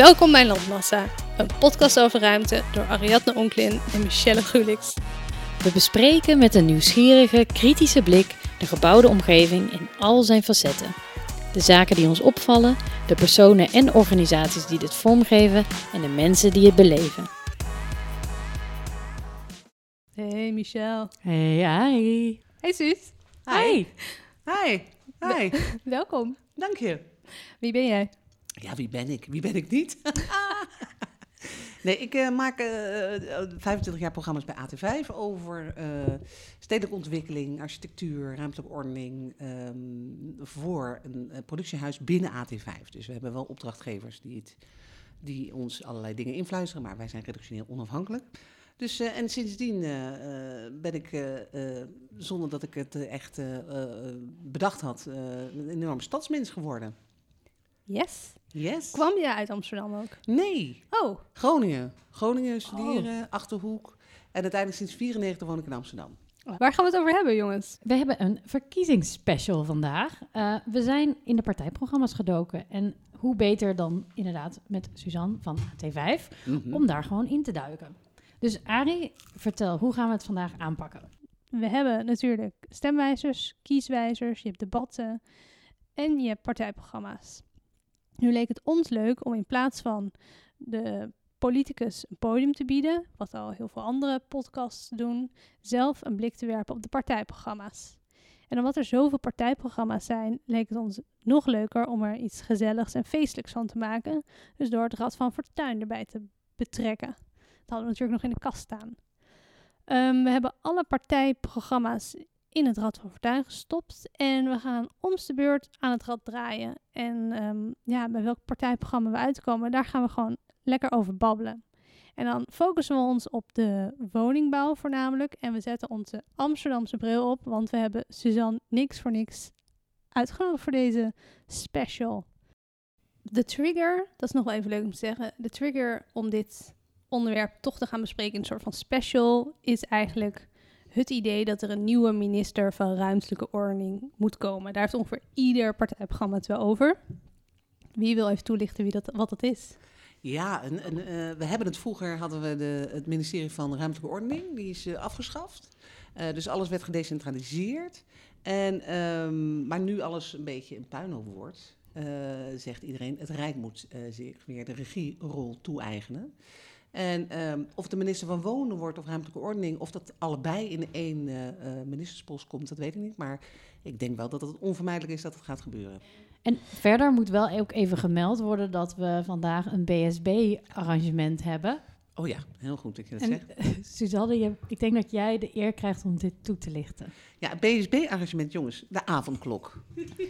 Welkom bij Landmassa, een podcast over ruimte door Ariadne Onklin en Michelle Gulix. We bespreken met een nieuwsgierige, kritische blik de gebouwde omgeving in al zijn facetten. De zaken die ons opvallen, de personen en organisaties die dit vormgeven en de mensen die het beleven. Hey Michelle. Hey, hi. Hey Suus. Hi. Hi. Hi. Welkom. Dank je. Wie ben jij? Ja, wie ben ik? Wie ben ik niet? nee, ik eh, maak eh, eh, 25 jaar programma's bij AT5 over eh, stedelijke ontwikkeling, architectuur, ruimtelijke ordening ehm, voor een eh, productiehuis binnen AT5. Dus we hebben wel opdrachtgevers die, het, die ons allerlei dingen influisteren, maar wij zijn redactioneel onafhankelijk. Dus, eh, en sindsdien eh, eh, ben ik, eh, eh, zonder dat ik het eh, echt eh, eh, bedacht had, eh, een enorme stadsmens geworden. Yes. Yes. Kwam je uit Amsterdam ook? Nee, Oh, Groningen. Groningen studeren, Achterhoek. En uiteindelijk sinds 94 woon ik in Amsterdam. waar gaan we het over hebben jongens? We hebben een verkiezingsspecial vandaag. Eh, we zijn in de partijprogramma's gedoken. En hoe beter dan inderdaad met Suzanne van T5 Mhm. om daar gewoon in te duiken. Dus Arie, vertel, hoe gaan we het vandaag aanpakken? We hebben natuurlijk stemwijzers, kieswijzers, je hebt debatten en je hebt partijprogramma's. Nu leek het ons leuk om in plaats van de politicus een podium te bieden, wat al heel veel andere podcasts doen, zelf een blik te werpen op de partijprogramma's. En omdat er zoveel partijprogramma's zijn, leek het ons nog leuker om er iets gezelligs en feestelijks van te maken. Dus door het Rad van Fortuin erbij te betrekken. Dat hadden we natuurlijk nog in de kast staan. Ehm, we hebben alle partijprogramma's in het Rad van Fortuin gestopt. En we gaan om de beurt aan het rad draaien. En ehm, ja, bij welk partijprogramma we uitkomen, daar gaan we gewoon lekker over babbelen. En dan focussen we ons op de woningbouw voornamelijk. En we zetten onze Amsterdamse bril op, want we hebben Suzanne niks voor niks uitgenodigd voor deze special. De trigger, dat is nog wel even leuk om te zeggen. De trigger om dit onderwerp toch te gaan bespreken in een soort van special is eigenlijk het idee dat er een nieuwe minister van ruimtelijke ordening moet komen. Daar heeft ongeveer ieder partijprogramma het wel over. Wie wil even toelichten wie dat, wat dat is? Ja, eh, we hebben het vroeger, hadden we de, het ministerie van Ruimtelijke Ordening, die is eh, afgeschaft. Eh, dus alles werd gedecentraliseerd. En, ehm, maar nu alles een beetje een puinhoop wordt, zegt iedereen, het Rijk moet zich weer de regierol toe-eigenen. En ehm, of de minister van Wonen wordt of ruimtelijke ordening, of dat allebei in één eh, ministerspost komt, dat weet ik niet. Maar ik denk wel dat het onvermijdelijk is dat het gaat gebeuren. En verder moet wel ook even gemeld worden dat we vandaag een BSB-arrangement hebben. Oh ja, heel goed dat je dat En zegt. eh, Suzanne, je, ik denk dat jij de eer krijgt om dit toe te lichten. Ja, BSB-arrangement, jongens, de avondklok.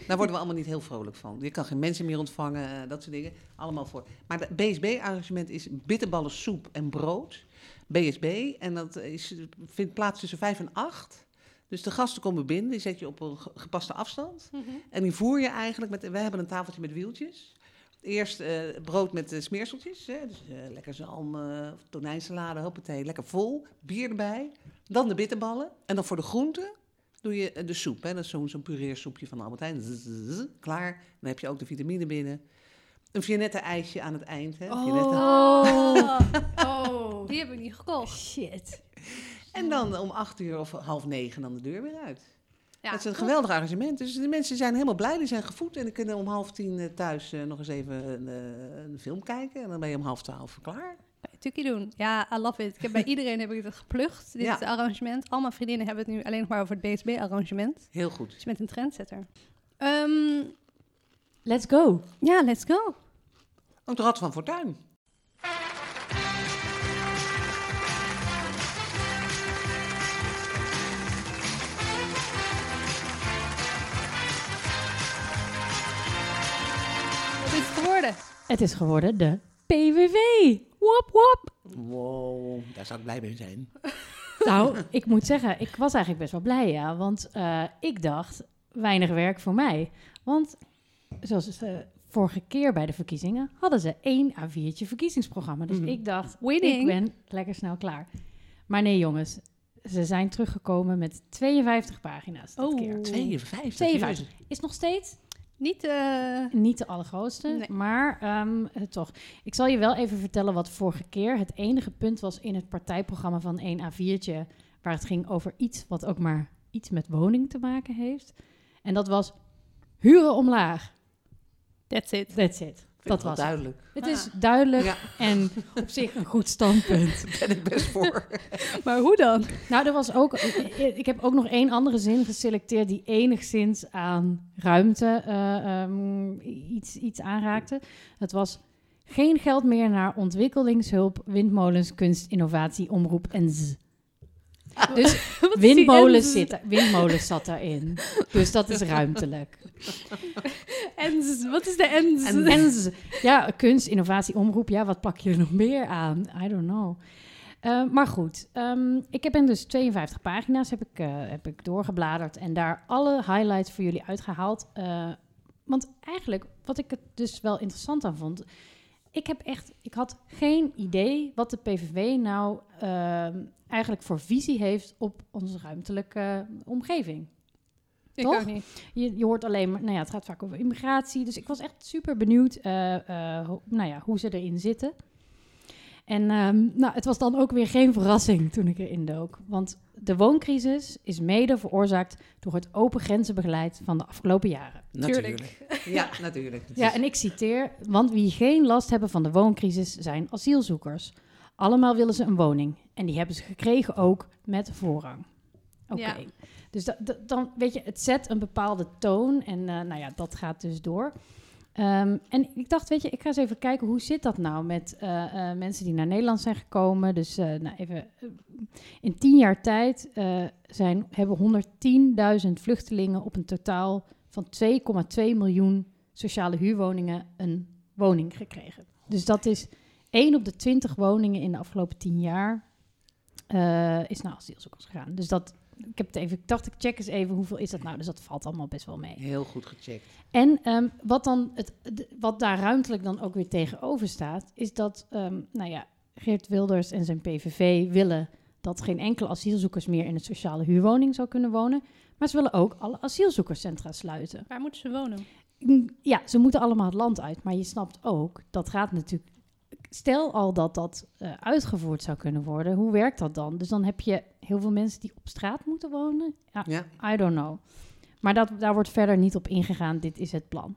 Daar worden we allemaal niet heel vrolijk van. Je kan geen mensen meer ontvangen, eh, dat soort dingen. Allemaal voor. Maar het BSB-arrangement is bitterballen, soep en brood. BSB. En dat is, vindt plaats tussen vijf en acht. Dus de gasten komen binnen, die zet je op een ge- gepaste afstand. En die voer je eigenlijk met... Wij hebben een tafeltje met wieltjes. Eerst eh, brood met eh, smeerseltjes. Hè? Dus, eh, lekker zalm, eh tonijnsalade, hoppatee, lekker vol. Bier erbij. Dan de bitterballen. En dan voor de groenten doe je de soep. Hè? Dat is zo'n zo'n pureersoepje van de Albert Heijn. Zzz, klaar. Dan heb je ook de vitamine binnen. Een Viennette-ijsje aan het eind. Hè? Oh. oh. Die heb ik niet gekocht. Shit. En dan om acht uur of half negen dan de deur weer uit. Ja, dat is een top. geweldig arrangement. Dus de mensen zijn helemaal blij. Die zijn gevoed en die kunnen om half tien eh, thuis eh, nog eens even een, eh, een film kijken. En dan ben je om half twaalf klaar. Tukkie doen. Ja, I love it. Ik heb bij iedereen heb ik het geplucht, dit Ja. arrangement. Al mijn vriendinnen hebben het nu alleen nog maar over het BSB-arrangement. Heel goed. Dus je bent een trendsetter. Ehm, Let's go. ja, let's go. Ook de Rad van Fortuin. Het is geworden de PVV. Wop wop. Wow, daar zou ik blij mee zijn. Nou, ik moet zeggen, ik was eigenlijk best wel blij, ja. Want eh, ik dacht, weinig werk voor mij. Want zoals de vorige keer bij de verkiezingen hadden ze één A4'tje verkiezingsprogramma. Dus Mhm. ik dacht, Winning. ik ben lekker snel klaar. Maar nee, jongens, ze zijn teruggekomen met 52 pagina's dit Oh. keer. 52. 52. Is nog steeds Niet, eh, Niet de allergrootste, Nee. maar ehm, eh, toch. Ik zal je wel even vertellen wat vorige keer het enige punt was in het partijprogramma van 1 A4'tje, waar het ging over iets wat ook maar iets met woning te maken heeft. En dat was huren omlaag. that's it. That's it. Dat was duidelijk. Het is duidelijk Ja. en op zich een goed standpunt. Daar ben ik best voor. Maar hoe dan? Nou, er was ook. Ik heb ook nog één andere zin geselecteerd die enigszins aan ruimte eh, ehm, iets, iets aanraakte. Het was geen geld meer naar ontwikkelingshulp, windmolens, kunst, innovatie, omroep en z. Dus windmolens, ens? zit, windmolens zat daarin. Dus dat is ruimtelijk. Ens, wat is de ens? En-. Ja, kunst, innovatie, omroep. Ja, wat plak je er nog meer aan? I don't know. Eh, maar goed, ehm, ik heb in dus 52 pagina's heb ik, eh, heb ik doorgebladerd en daar alle highlights voor jullie uitgehaald. Eh, want eigenlijk, wat ik het dus wel interessant aan vond, ik heb echt, ik had geen idee wat de PVV nou ehm, eigenlijk voor visie heeft op onze ruimtelijke omgeving. Ik Toch? ook niet. Je, je hoort alleen maar, nou ja, het gaat vaak over immigratie. Dus ik was echt super benieuwd eh, eh, ho- nou ja, hoe ze erin zitten. En ehm, nou, het was dan ook weer geen verrassing toen ik erin dook. Want de wooncrisis is mede veroorzaakt door het open grenzenbeleid van de afgelopen jaren. Natuurlijk. Ja, natuurlijk. Ja, en ik citeer, want wie geen last hebben van de wooncrisis zijn asielzoekers. Allemaal willen ze een woning. En die hebben ze gekregen ook met voorrang. Oké. Ja. Dus da- da- dan, weet je, het zet een bepaalde toon. En eh, nou ja, dat gaat dus door. Ehm, en ik dacht, weet je, ik ga eens even kijken hoe zit dat nou met eh, eh, mensen die naar Nederland zijn gekomen. Dus nou even, in tien jaar tijd zijn, hebben 110.000 vluchtelingen op een totaal van 2,2 miljoen sociale huurwoningen een woning gekregen. Dus dat is 1 op de 20 woningen in de afgelopen 10 jaar eh, is naar asielzoekers gegaan. Dus dat, ik heb het even, ik dacht ik check eens even hoeveel is dat nou. Dus dat valt allemaal best wel mee. Heel goed gecheckt. En ehm, wat, dan het, wat daar ruimtelijk dan ook weer tegenover staat, is dat, ehm, nou ja, Geert Wilders en zijn PVV willen dat geen enkele asielzoekers meer in een sociale huurwoning zou kunnen wonen. Maar ze willen ook alle asielzoekerscentra sluiten. Waar moeten ze wonen? Mm, Ja, ze moeten allemaal het land uit. Maar je snapt ook, dat gaat natuurlijk. Stel al dat dat eh, uitgevoerd zou kunnen worden, hoe werkt dat dan? Dus dan heb je heel veel mensen die op straat moeten wonen. Ja, Ja. I don't know. Maar dat, daar wordt verder niet op ingegaan. Dit is het plan.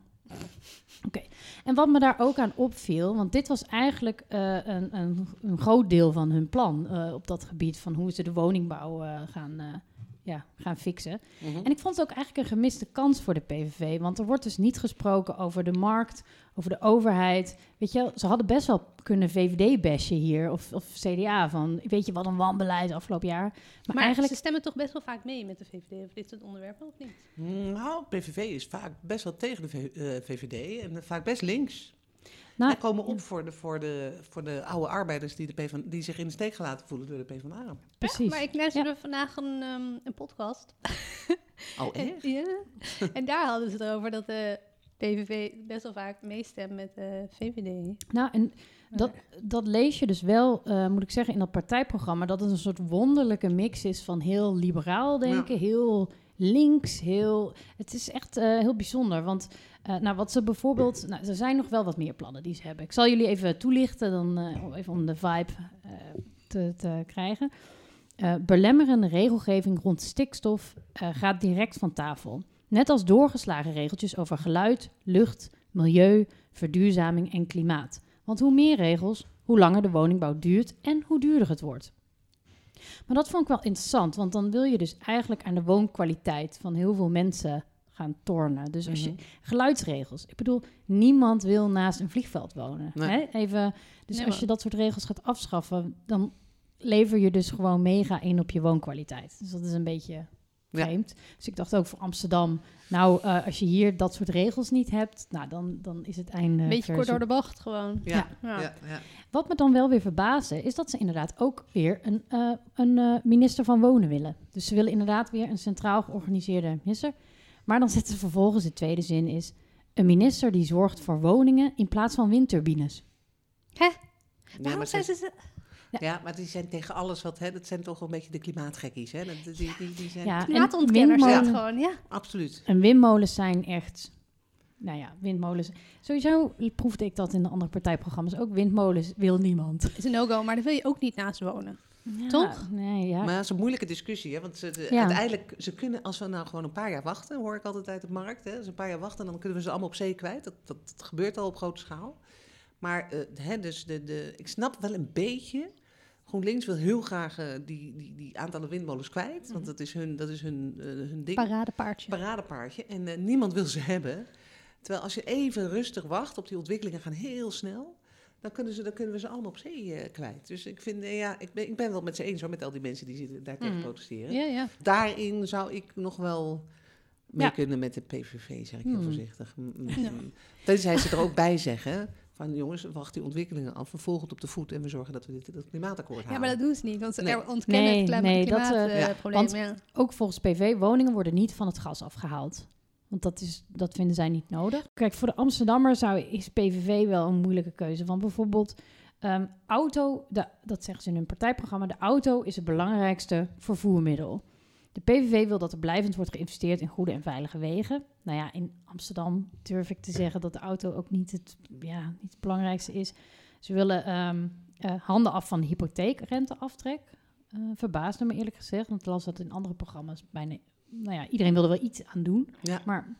Oké. En wat me daar ook aan opviel, want dit was eigenlijk eh, een, een, een groot deel van hun plan eh, op dat gebied van hoe ze de woningbouw gaan, ja, gaan fixen. Mhm. En ik vond het ook eigenlijk een gemiste kans voor de PVV. Want er wordt dus niet gesproken over de markt, over de overheid. Weet je, wel, ze hadden best wel kunnen VVD-bashen hier. Of, of CDA van, weet je wat een wanbeleid afgelopen jaar. Maar, Maar eigenlijk, ze stemmen toch best wel vaak mee met de VVD over dit soort onderwerpen, of niet? Nou, PVV is vaak best wel tegen de V- eh, VVD en vaak best links. Nou, Wij komen op voor de, voor, de, voor de oude arbeiders die, de PvdA, die zich in de steek gelaten voelen door de PvdA. precies. Maar ik luisterde vandaag een, ehm, een podcast. Oh, En, echt? ja. en daar hadden ze het over dat de PVV best wel vaak meestemt met de VVD. Nou, en dat, dat lees je dus wel, eh, moet ik zeggen, in dat partijprogramma. Dat het een soort wonderlijke mix is van heel liberaal denken, heel links, heel... Het is echt eh, heel bijzonder, want eh, nou, wat ze bijvoorbeeld... Nou, er zijn nog wel wat meer plannen die ze hebben. Ik zal jullie even toelichten, dan, eh, even om de vibe te, te krijgen. Belemmerende regelgeving rond stikstof gaat direct van tafel. Net als doorgeslagen regeltjes over geluid, lucht, milieu, verduurzaming en klimaat. Want hoe meer regels, hoe langer de woningbouw duurt en hoe duurder het wordt. Maar dat vond ik wel interessant, want dan wil je dus eigenlijk aan de woonkwaliteit van heel veel mensen gaan tornen. Dus als je Mhm. geluidsregels. Ik bedoel, niemand wil naast een vliegveld wonen. Nee. Hè? Even, dus Nee, als je dat soort regels gaat afschaffen, dan lever je dus gewoon mega in op je woonkwaliteit. Dus dat is een beetje. Vreemd. Dus ik dacht ook voor Amsterdam, nou, eh, als je hier dat soort regels niet hebt, nou, dan, dan is het einde. Een beetje kort door de bocht gewoon. Ja, Ja. ja. Ja, Wat me dan wel weer verbaasde, is dat ze inderdaad ook weer een, eh, een eh, minister van Wonen willen. Dus ze willen inderdaad weer een centraal georganiseerde minister. Maar dan zetten ze vervolgens de tweede zin is... een minister die zorgt voor woningen in plaats van windturbines. Waarom maar zijn ze- ja, maar die zijn tegen alles wat... Hè, dat zijn toch wel een beetje de klimaatgekkies. Hè? Dat, die, die, die zijn, Ja, en Klimaatontkenners windmolen- het gewoon, ja. Absoluut. En windmolens zijn echt nou ja, windmolens. Sowieso proefde ik dat in de andere partijprogramma's ook. Windmolens wil niemand. is een no-go, maar daar wil je ook niet naast wonen. Ja, Toch? Nee, ja. Maar dat is een moeilijke discussie, hè? want ze, de- Ja. uiteindelijk, ze kunnen, als we nou gewoon een paar jaar wachten, hoor ik altijd uit de markt, hè? als we een paar jaar wachten, dan kunnen we ze allemaal op zee kwijt. Dat, dat, dat gebeurt al op grote schaal. Maar eh, hè, dus de, de, ik snap wel een beetje, GroenLinks wil heel graag eh, die, die, die aantallen windmolens kwijt, want dat is hun, dat is hun, eh, hun ding, Paradepaardje. paradepaardje. En eh, niemand wil ze hebben. Terwijl als je even rustig wacht, op die ontwikkelingen gaan heel snel, dan kunnen, ze, dan kunnen we ze allemaal op zee kwijt. Dus ik vind, ja, ik ben, ik ben wel met ze eens hoor, met al die mensen die zitten daar tegen Mhm. protesteren. Ja, ja. Daarin zou ik nog wel mee Ja. kunnen met de PVV, zeg ik heel voorzichtig. Mm, mm. Tenzij ze er ook bij zeggen van jongens, wacht die ontwikkelingen af, we volgen het op de voet en we zorgen dat we dit, dat klimaatakkoord halen. ja, maar dat doen ze niet, want ze Nee. ontkennen Nee, het klima- nee, dat, eh, klimaatprobleem. want- ja. Ook volgens PV, woningen worden niet van het gas afgehaald. Want dat, is, dat vinden zij niet nodig. Kijk, voor de Amsterdammer zou, is PVV wel een moeilijke keuze. Want bijvoorbeeld, ehm, auto, de, dat zeggen ze in hun partijprogramma, de auto is het belangrijkste vervoermiddel. De PVV wil dat er blijvend wordt geïnvesteerd in goede en veilige wegen. Nou ja, in Amsterdam durf ik te zeggen dat de auto ook niet het, ja, niet het belangrijkste is. Ze willen ehm, eh, handen af van hypotheekrenteaftrek. Eh verbaasde me eerlijk gezegd, want ik las dat in andere programma's bijna... Nou ja, iedereen wilde wel iets aan doen. Ja. Maar,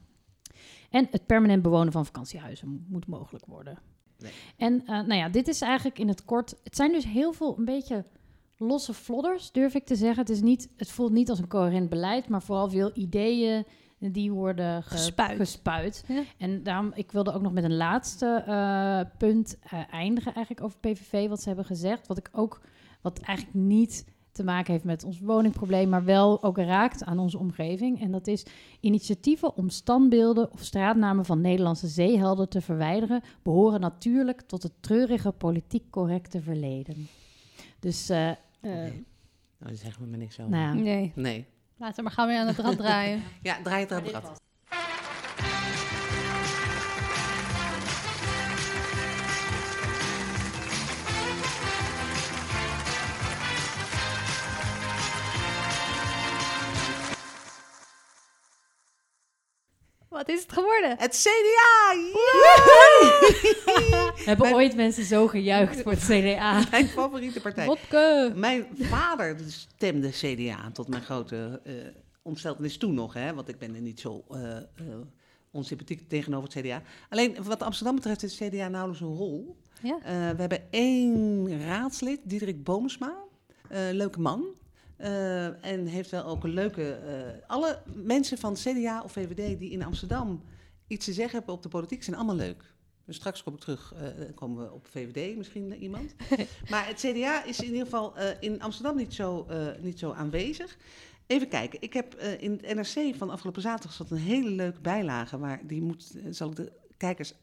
en het permanent bewonen van vakantiehuizen mo- moet mogelijk worden. Nee. En eh, nou ja, dit is eigenlijk in het kort... Het zijn dus heel veel een beetje losse flodders, durf ik te zeggen. Het, is niet, het voelt niet als een coherent beleid, maar vooral veel ideeën die worden ge- Gespuit. gespuit. Ja. En daarom, ik wilde ook nog met een laatste eh, punt eh, eindigen eigenlijk over PVV, wat ze hebben gezegd. Wat ik ook, wat eigenlijk niet te maken heeft met ons woningprobleem, maar wel ook raakt aan onze omgeving. En dat is initiatieven om standbeelden of straatnamen van Nederlandse zeehelden te verwijderen, behoren natuurlijk tot het treurige politiek correcte verleden. Dus, eh, eh, Oké. Nou, zeggen we me niks over. nou. Nee, Nee. laten we maar gaan weer aan het rad draaien. Ja, draai het aan het rad. Wat is het geworden? Het CDA! Hebben Mijn- ooit mensen zo gejuicht voor het CDA? Mijn favoriete partij. Wopke. Mijn vader stemde CDA tot mijn grote eh ontsteltenis toen nog, hè, want ik ben er niet zo eh, eh, onsympathiek tegenover het CDA. Alleen wat Amsterdam betreft heeft het CDA nauwelijks een rol. Ja. Eh, we hebben één raadslid, Diederik Boomsma, Eh, leuke man. Eh, en heeft wel ook een leuke. eh, alle mensen van CDA of VVD die in Amsterdam iets te zeggen hebben op de politiek zijn allemaal leuk. Dus straks kom ik terug, eh, komen we op VVD misschien iemand. maar het CDA is in ieder geval in Amsterdam niet zo, niet zo aanwezig. Even kijken, ik heb in het NRC van afgelopen zaterdag zat een hele leuke bijlage, maar die moet, zal ik de kijkers.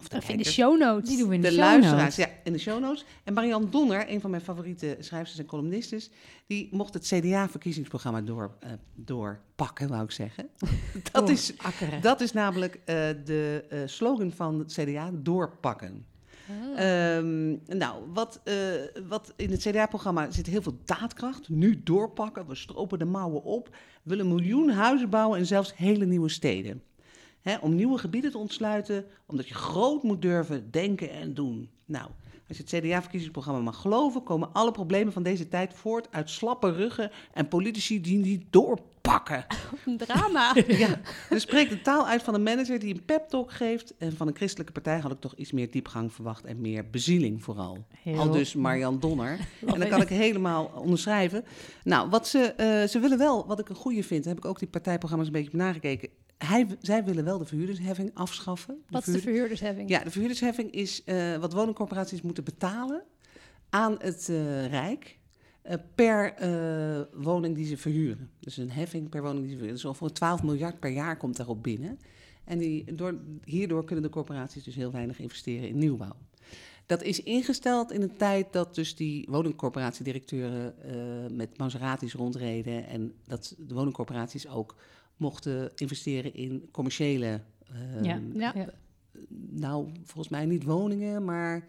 Of de Of in de show notes. Die doen we in de, de show luisteraars, notes. ja, in de show notes. En Marianne Donner, een van mijn favoriete schrijvers en columnistes, die mocht het CDA-verkiezingsprogramma door, eh, doorpakken, wou ik zeggen. dat, is, Akkeren. dat is namelijk eh, de eh, slogan van het CDA, doorpakken. Ah. Ehm, nou, wat, eh, wat in het CDA-programma zit heel veel daadkracht. Nu doorpakken, we stropen de mouwen op. We willen een miljoen huizen bouwen en zelfs hele nieuwe steden. Hè, om nieuwe gebieden te ontsluiten, omdat je groot moet durven denken en doen. Nou, als je het CDA-verkiezingsprogramma mag geloven, komen alle problemen van deze tijd voort uit slappe ruggen en politici die niet doorpakken. Een drama. Ja, dus spreekt de taal uit van een manager die een pep talk geeft. En van een christelijke partij had ik toch iets meer diepgang verwacht en meer bezieling vooral. Heel- Al dus Marian Donner. en dat kan ik helemaal onderschrijven. Nou, wat ze, eh, ze willen wel, wat ik een goede vind, heb ik ook die partijprogramma's een beetje op nagekeken. Hij, zij willen wel de verhuurdersheffing afschaffen. De Wat is de verhuurder- verhuurdersheffing? ja, de verhuurdersheffing is eh, wat woningcorporaties moeten betalen aan het eh, Rijk eh, per woning die ze verhuren. Dus een heffing per woning die ze verhuren. Dus ongeveer 12 miljard per jaar komt daarop binnen. En die, door, hierdoor kunnen de corporaties dus heel weinig investeren in nieuwbouw. Dat is ingesteld in een tijd dat dus die woningcorporatiedirecteuren eh, met Maseratis rondreden en dat de woningcorporaties ook mochten investeren in commerciële eh, Ja. Ja. Ja. nou, volgens mij niet woningen, maar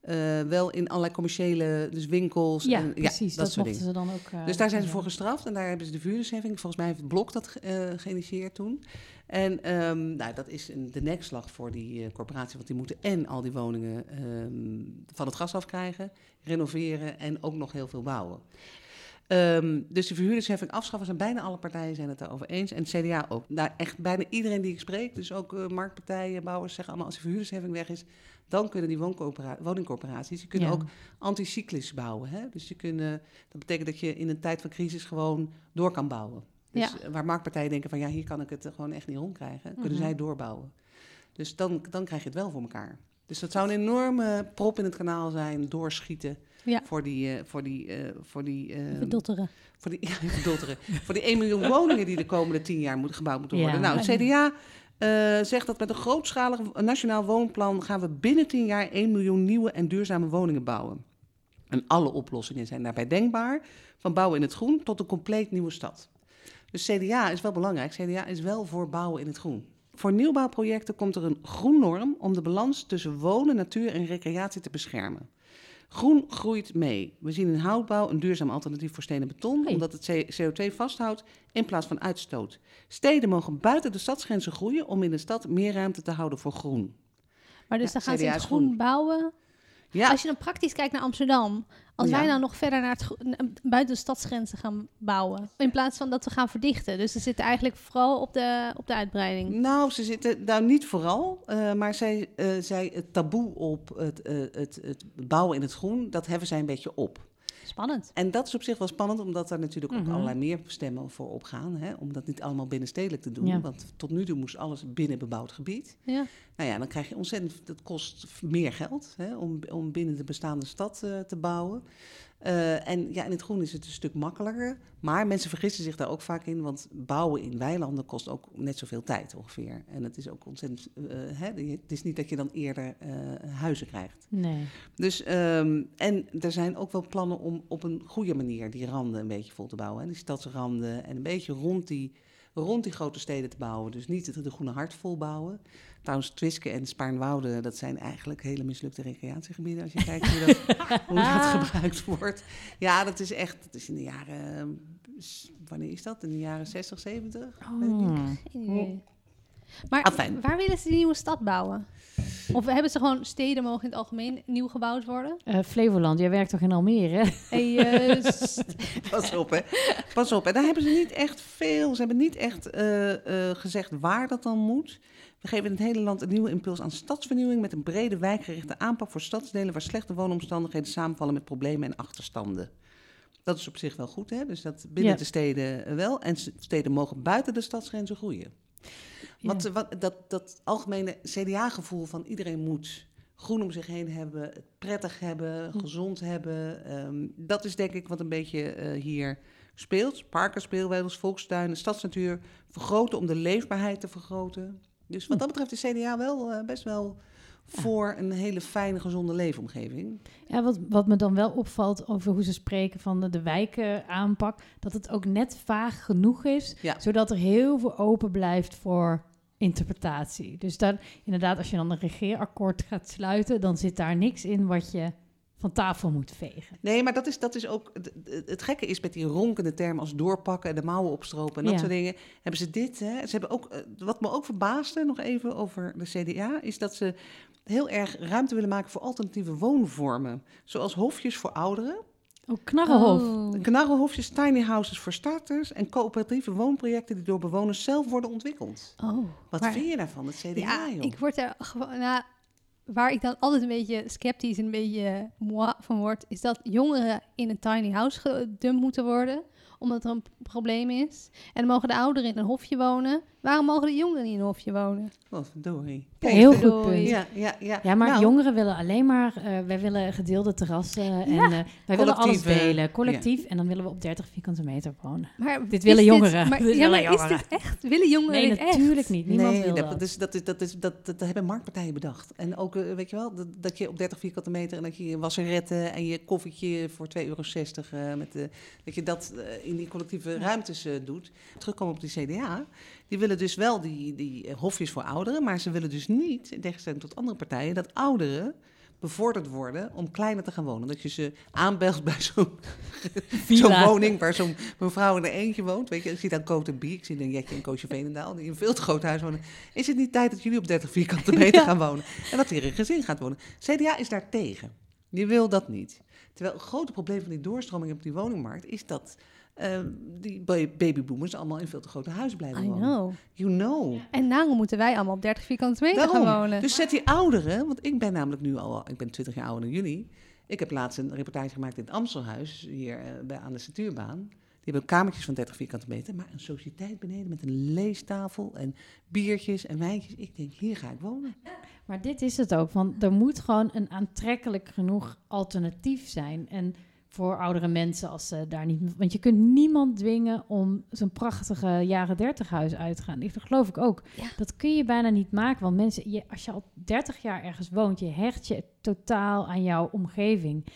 eh, wel in allerlei commerciële, dus winkels. Ja, en, precies. dat, dat soort mochten dingen. ze dan ook. eh, Dus daar zijn ze ja. voor gestraft en daar hebben ze de vuurdersheffing. Volgens mij heeft het Blok dat eh, geïnitieerd toen. En ehm, nou, dat is een, de nekslag voor die uh, corporatie, want die moeten en al die woningen um, van het gas afkrijgen, renoveren en ook nog heel veel bouwen. Um, dus de verhuurdersheffing afschaffen zijn bijna alle partijen zijn het daarover eens. En het CDA ook. Nou, echt bijna iedereen die ik spreek, dus ook uh, marktpartijen, bouwers, zeggen allemaal als de verhuurdersheffing weg is, dan kunnen die woningcorporaties, die kunnen ja. ook anticyclisch bouwen. Hè? Dus die kunnen, dat betekent dat je in een tijd van crisis gewoon door kan bouwen. Dus ja. waar marktpartijen denken van ja, hier kan ik het gewoon echt niet rondkrijgen, kunnen mm -hmm. zij doorbouwen. Dus dan, dan krijg je het wel voor elkaar. Dus dat zou een enorme prop in het kanaal zijn, doorschieten. Ja. Voor die, uh, voor die, uh, voor die, uh, verdotteren. Voor die, ja, verdotteren. voor die 1 miljoen woningen die de komende 10 jaar moet, gebouwd moeten worden. Ja. Nou, het CDA zegt dat met een grootschalig nationaal woonplan gaan we binnen 10 jaar 1 miljoen nieuwe en duurzame woningen bouwen. En alle oplossingen zijn daarbij denkbaar, van bouwen in het groen tot een compleet nieuwe stad. Dus CDA is wel belangrijk. CDA is wel voor bouwen in het groen. Voor nieuwbouwprojecten komt er een groennorm om de balans tussen wonen, natuur en recreatie te beschermen. Groen groeit mee. We zien in houtbouw een duurzaam alternatief voor steen en beton, hey. omdat het CO2 vasthoudt in plaats van uitstoot. Steden mogen buiten de stadsgrenzen groeien om in de stad meer ruimte te houden voor groen. Maar dus ja, dan gaan ze in het groen, groen bouwen. Ja. Als je dan praktisch kijkt naar Amsterdam, als ja. wij nou nog verder naar het, buiten de stadsgrenzen gaan bouwen, in plaats van dat we gaan verdichten. Dus ze zitten eigenlijk vooral op de, op de uitbreiding. Nou, ze zitten nou niet vooral, uh, maar zij, uh, zij het taboe op het, uh, het, het bouwen in het groen, dat heffen zij een beetje op. Spannend. En dat is op zich wel spannend, omdat er natuurlijk ook mm -hmm. allerlei meer stemmen voor opgaan. Hè, om dat niet allemaal binnenstedelijk te doen. Ja. Want tot nu toe moest alles binnen bebouwd gebied. Ja. Nou ja, dan krijg je ontzettend, dat kost meer geld hè, om, om binnen de bestaande stad uh, te bouwen. Uh, en ja, in het groen is het een stuk makkelijker. Maar mensen vergissen zich daar ook vaak in, want bouwen in weilanden kost ook net zoveel tijd ongeveer. En het is ook ontzettend. Uh, hè, het is niet dat je dan eerder uh, huizen krijgt. Nee. Dus, um, en er zijn ook wel plannen om op een goede manier die randen een beetje vol te bouwen. Hè, die stadsranden en een beetje rond die, rond die grote steden te bouwen. Dus niet de groene hart vol bouwen. Trouwens, Twiske en Spaarnwoude, dat zijn eigenlijk hele mislukte recreatiegebieden. Als je kijkt hoe dat, hoe dat gebruikt wordt. Ja, dat is echt, dat is in de jaren, wanneer is dat? In de jaren 60, 70? Oh, geen Maar Afijn. waar willen ze die nieuwe stad bouwen? Of hebben ze gewoon steden mogen in het algemeen nieuw gebouwd worden? Uh, Flevoland, jij werkt toch in Almere? Hey, uh, Pas op, hè. Pas op. En daar hebben ze niet echt veel... Ze hebben niet echt uh, gezegd waar dat dan moet. We geven in het hele land een nieuwe impuls aan stadsvernieuwing... met een brede wijkgerichte aanpak voor stadsdelen... waar slechte woonomstandigheden samenvallen met problemen en achterstanden. Dat is op zich wel goed, hè? Dus dat binnen ja. de steden wel. En steden mogen buiten de stadsgrenzen groeien. Ja. Wat, wat, dat, dat algemene CDA-gevoel van iedereen moet groen om zich heen hebben, het prettig hebben, hm. gezond hebben. Um, dat is denk ik wat een beetje uh, hier speelt. Parken, speelweidels, volkstuinen, stadsnatuur vergroten om de leefbaarheid te vergroten. Dus wat dat betreft is CDA wel uh, best wel voor een hele fijne, gezonde leefomgeving. Ja, wat, wat me dan wel opvalt over hoe ze spreken van de, de wijkenaanpak, dat het ook net vaag genoeg is, ja. zodat er heel veel open blijft voor interpretatie. Dus dan inderdaad, als je dan een regeerakkoord gaat sluiten, dan zit daar niks in wat je van tafel moet vegen. Nee, maar dat is, dat is ook... Het, het gekke is met die ronkende termen als doorpakken... en de mouwen opstropen en dat ja. soort dingen... hebben ze dit... Hè, ze hebben ook, wat me ook verbaasde, nog even over de CDA... is dat ze heel erg ruimte willen maken voor alternatieve woonvormen. Zoals hofjes voor ouderen. Oh, knarrenhof. Oh. Knarrenhofjes, tiny houses voor starters... en coöperatieve woonprojecten die door bewoners zelf worden ontwikkeld. Oh, Wat maar, vind je daarvan, het CDA, ja, joh? ik word er gewoon... Nou, waar ik dan altijd een beetje sceptisch en een beetje moi van word... is dat jongeren in een tiny house gedumpt moeten worden omdat er een probleem is. En dan mogen de ouderen in een hofje wonen. Waarom mogen de jongeren niet in een hofje wonen? Oh, verdorie. Ja, heel goed punt. Ja, ja, ja. ja maar nou. jongeren willen alleen maar... Uh, wij willen gedeelde terrassen. En uh, wij willen alles delen. Collectief. Ja. En dan willen we op 30 vierkante meter wonen. Maar dit willen jongeren. Dit, maar, dit ja, willen maar jongeren. is dit echt? Willen jongeren nee, dit natuurlijk niet. Niemand nee, wil dat, dat. is, dat, is, dat, is, dat, dat, dat hebben marktpartijen bedacht. En ook, uh, weet je wel, dat, dat je op 30 vierkante meter... en dat je je wasseretten en je koffietje voor 2,60 euro... met de, dat je dat in die collectieve ruimtes uh, doet. Terugkomen op die CDA. Die willen dus wel die, die hofjes voor ouderen, maar ze willen dus niet, in tegenstelling tot andere partijen, dat ouderen bevorderd worden om kleiner te gaan wonen. Dat je ze aanbelt bij zo'n woning waar zo'n mevrouw in een eentje woont. Weet je, ik zie dan Cote Bier, ik zie dan Jetje en Koosje Veenendaal, die in een veel te groot huis wonen. Is het niet tijd dat jullie op 30 vierkante meter Ja. gaan wonen? En dat er een gezin gaat wonen. CDA is daar tegen. Die wil dat niet. Terwijl het grote probleem van die doorstroming op die woningmarkt is dat eh, die ba- babyboomers allemaal in veel te grote huizen blijven I wonen. know. You know. En daarom moeten wij allemaal op 30 vierkante meter gaan wonen. Dus zet die ouderen, want ik ben namelijk nu al, ik ben 20 jaar ouder dan jullie. Ik heb laatst een reportage gemaakt in het Amstelhuis, hier eh, bij, aan de Natuurbaan. Die hebben kamertjes van 30 vierkante meter, maar een sociëteit beneden met een leestafel en biertjes en wijntjes. Ik denk, hier ga ik wonen. Maar dit is het ook, want er moet gewoon een aantrekkelijk genoeg alternatief zijn. En voor oudere mensen, als ze daar niet... Want je kunt niemand dwingen om zo'n prachtige jaren 30 huis uit te gaan. Dat geloof ik ook. Ja. Dat kun je bijna niet maken, want mensen... Je, als je al 30 jaar ergens woont, je hecht je totaal aan jouw omgeving.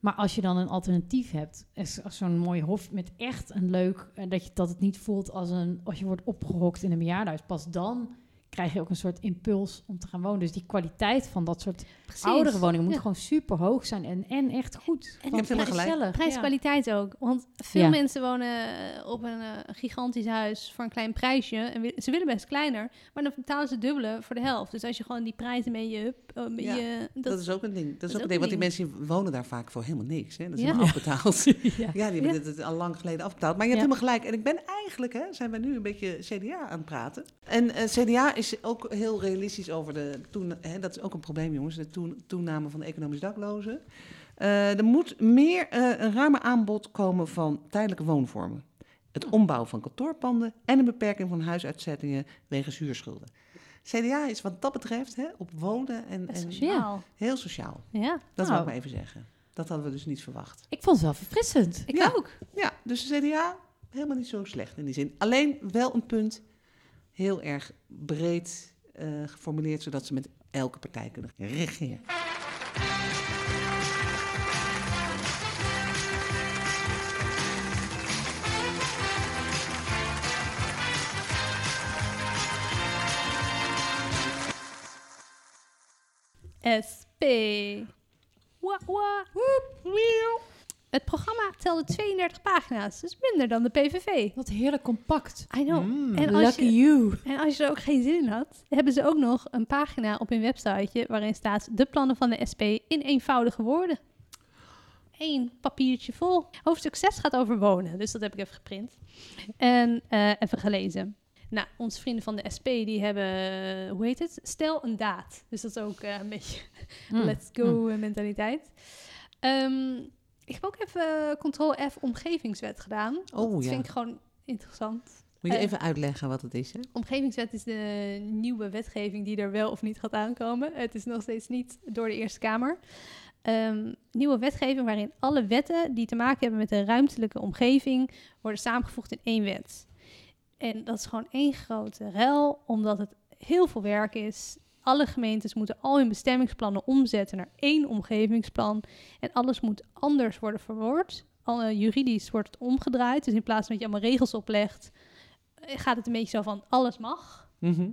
Maar als je dan een alternatief hebt, als, als zo'n mooi hof met echt een leuk... eh, Dat, je, dat het niet voelt als, een, als je wordt opgehokt in een bejaardenhuis. Pas dan krijg je ook een soort impuls om te gaan wonen. Dus die kwaliteit van dat soort Precies. oudere woningen moet Ja. gewoon super hoog zijn en, en echt goed. En Je hebt helemaal gelijk. gezellig, ja. Prijs-kwaliteit ook. Want veel Ja. mensen wonen eh, op een eh, gigantisch huis voor een klein prijsje. En ze willen best kleiner, maar dan betalen ze dubbele voor de helft. Dus als je gewoon die prijzen mee je... je dat, Dat, is ook een ding. Dat is is ook ook een ding, want die mensen wonen daar vaak voor helemaal niks. Hè? Dat is Ja. helemaal afbetaald. Ja. Ja, die hebben het al lang geleden afbetaald. Maar je hebt Ja. helemaal gelijk. En ik ben eigenlijk, hè, zijn we nu een beetje CDA aan het praten. En CDA is ook heel realistisch over de, toen, hè, dat is ook een probleem jongens, de toen- toename van de economisch daklozen. Eh, er moet meer eh, een ruimer aanbod komen van tijdelijke woonvormen. Het ombouwen van kantoorpanden en een beperking van huisuitzettingen wegens huurschulden. CDA is wat dat betreft hè, op wonen en, is en sociaal. heel sociaal. Ja, Dat Nou. wil ik maar even zeggen. Dat hadden we dus niet verwacht. Ik vond het wel verfrissend. ik Ja. ook. Ja, dus de CDA helemaal niet zo slecht in die zin. Alleen wel een punt heel erg breed eh, geformuleerd, zodat ze met elke partij kunnen regeren. SP. Wa, wa. Wieuw. Het programma telde 32 pagina's, dus minder dan de PVV. Wat heerlijk compact. I know. Mm. En als, Lucky je, you. en als je er ook geen zin in had, hebben ze ook nog een pagina op hun websiteje waarin staat de plannen van de SP in eenvoudige woorden. Eén papiertje vol. Hoofdstuk 6 gaat over wonen, dus dat heb ik even geprint. En eh, even gelezen. Nou, onze vrienden van de SP die hebben, hoe heet het? Stel een daad. Dus dat is ook eh, een beetje Mm. let's go eh, mentaliteit. Ehm, ik heb ook even Ctrl-F omgevingswet gedaan. Oh, dat ja. vind ik gewoon interessant. Moet je Eh, even uitleggen wat het is, hè? Omgevingswet is de nieuwe wetgeving die er wel of niet gaat aankomen. Het is nog steeds niet door de Eerste Kamer. Ehm, nieuwe wetgeving waarin alle wetten die te maken hebben met de ruimtelijke omgeving worden samengevoegd in één wet. En dat is gewoon één grote rel, omdat het heel veel werk is. Alle gemeentes moeten al hun bestemmingsplannen omzetten naar één omgevingsplan. En alles moet anders worden verwoord. Al, eh, juridisch wordt het omgedraaid. Dus in plaats van dat je allemaal regels oplegt, eh, gaat het een beetje zo van alles mag. Mhm.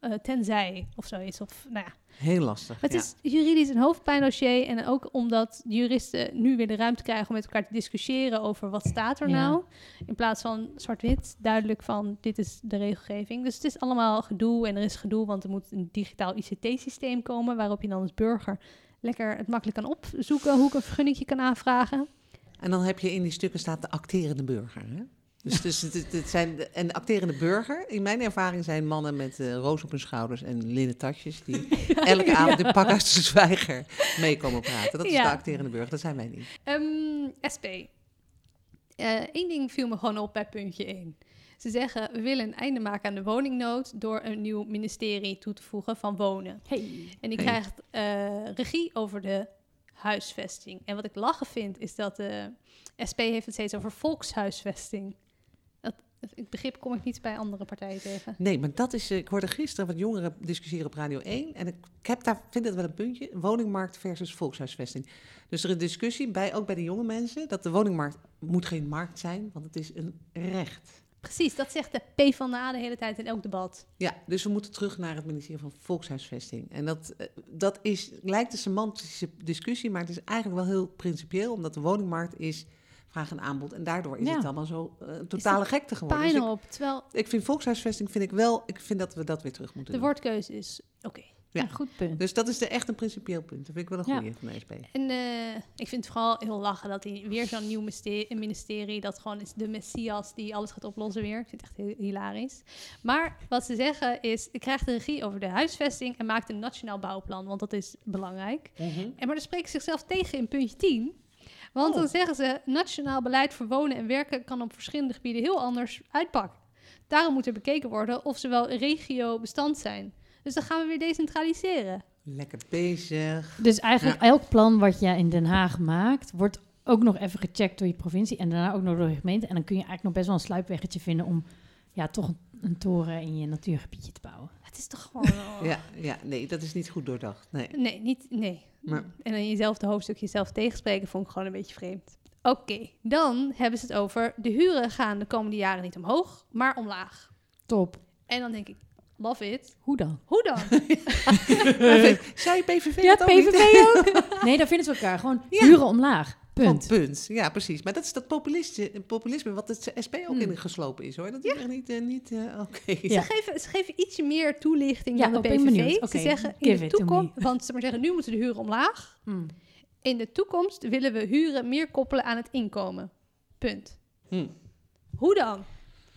Eh, tenzij of zoiets. Of, nou ja. Heel lastig. Het ja. is juridisch een hoofdpijndossier. En ook omdat juristen nu weer de ruimte krijgen om met elkaar te discussiëren over wat staat er Ja. nou. In plaats van zwart-wit, duidelijk van dit is de regelgeving. Dus het is allemaal gedoe en er is gedoe, want er moet een digitaal ICT-systeem komen waarop je dan als burger lekker het makkelijk kan opzoeken hoe ik een vergunningje kan aanvragen. En dan heb je in die stukken staat de acterende burger, hè? Dus, dus het zijn de, en de acterende burger, in mijn ervaring zijn mannen met eh, roos op hun schouders en linnen tasjes die elke avond in pak uit de zwijger mee komen praten. Dat is de acterende burger, dat zijn wij niet. Ehm, SP. Eén ding viel me gewoon op bij puntje 1. Ze zeggen, we willen een einde maken aan de woningnood door een nieuw ministerie toe te voegen van wonen. Hey. En die Hey. krijgt eh, regie over de huisvesting. En wat ik lachen vind, is dat de SP heeft het steeds over volkshuisvesting. Dat, het begrip kom ik niet bij andere partijen tegen. Nee, maar dat is. eh, Ik hoorde gisteren wat jongeren discussiëren op Radio 1. En ik, ik heb daar, vind het wel een puntje: woningmarkt versus volkshuisvesting. Dus er is discussie, bij, ook bij de jonge mensen, dat de woningmarkt moet geen markt zijn, want het is een recht. Precies, dat zegt de P van de A de hele tijd in elk debat. Ja, dus we moeten terug naar het ministerie van Volkshuisvesting. En dat, eh, dat is, lijkt een semantische discussie, maar het is eigenlijk wel heel principieel, omdat de woningmarkt is vraag en aanbod. En daardoor is Ja. het allemaal zo een totale gekte geworden. Pijn Dus ik, op. Terwijl ik vind volkshuisvesting vind ik wel, ik vind dat we dat weer terug moeten de doen. woordkeuze is oké. Ja. Een goed punt. Dus dat is de, echt een principieel punt. Dat vind ik wel een Ja. goede van de SP. En eh, ik vind het vooral heel lachen dat hij weer zo'n nieuw ministerie, dat gewoon is de messias die alles gaat oplossen weer. Ik vind het echt heel hilarisch. Maar wat ze zeggen is, ik krijg de regie over de huisvesting en maakt een nationaal bouwplan, want dat is belangrijk. Mhm. En maar dan spreken ze zichzelf tegen in puntje 10. Want Oh. dan zeggen ze, nationaal beleid voor wonen en werken kan op verschillende gebieden heel anders uitpakken. Daarom moet er bekeken worden of ze wel regio bestand zijn. Dus dan gaan we weer decentraliseren. Lekker bezig. Dus eigenlijk elk plan wat je in Den Haag maakt, wordt ook nog even gecheckt door je provincie en daarna ook nog door je gemeente. En dan kun je eigenlijk nog best wel een sluipweggetje vinden om ja, toch een, een toren in je natuurgebiedje te bouwen. Is toch gewoon... oh. Ja, ja, nee, dat is niet goed doordacht. Nee. Nee, niet, nee. Maar- En dan jezelf de hoofdstuk jezelf tegenspreken vond ik gewoon een beetje vreemd. Oké, dan hebben ze het over de huren gaan de komende jaren niet omhoog, maar omlaag. Top. En dan denk ik, love it. Hoe dan? Hoe dan? Zei PVV Ja, dat ook niet? PVV ook. Nee, daar vinden ze elkaar. Gewoon Ja. huren omlaag. Punt. Punt. punt. Ja, precies. Maar dat is dat populisme, populisme wat het SP ook Hmm. in geslopen is, hoor. Dat is echt niet... eh, niet eh, Oké. Ja. Ze, geven, ze geven ietsje meer toelichting Ja, dan de PVV. benieuwd. Ze zeggen in give de toekomst, want ze maar zeggen, nu moeten de huren omlaag. Hmm. In de toekomst willen we huren meer koppelen aan het inkomen. Punt. Hm. Hoe dan?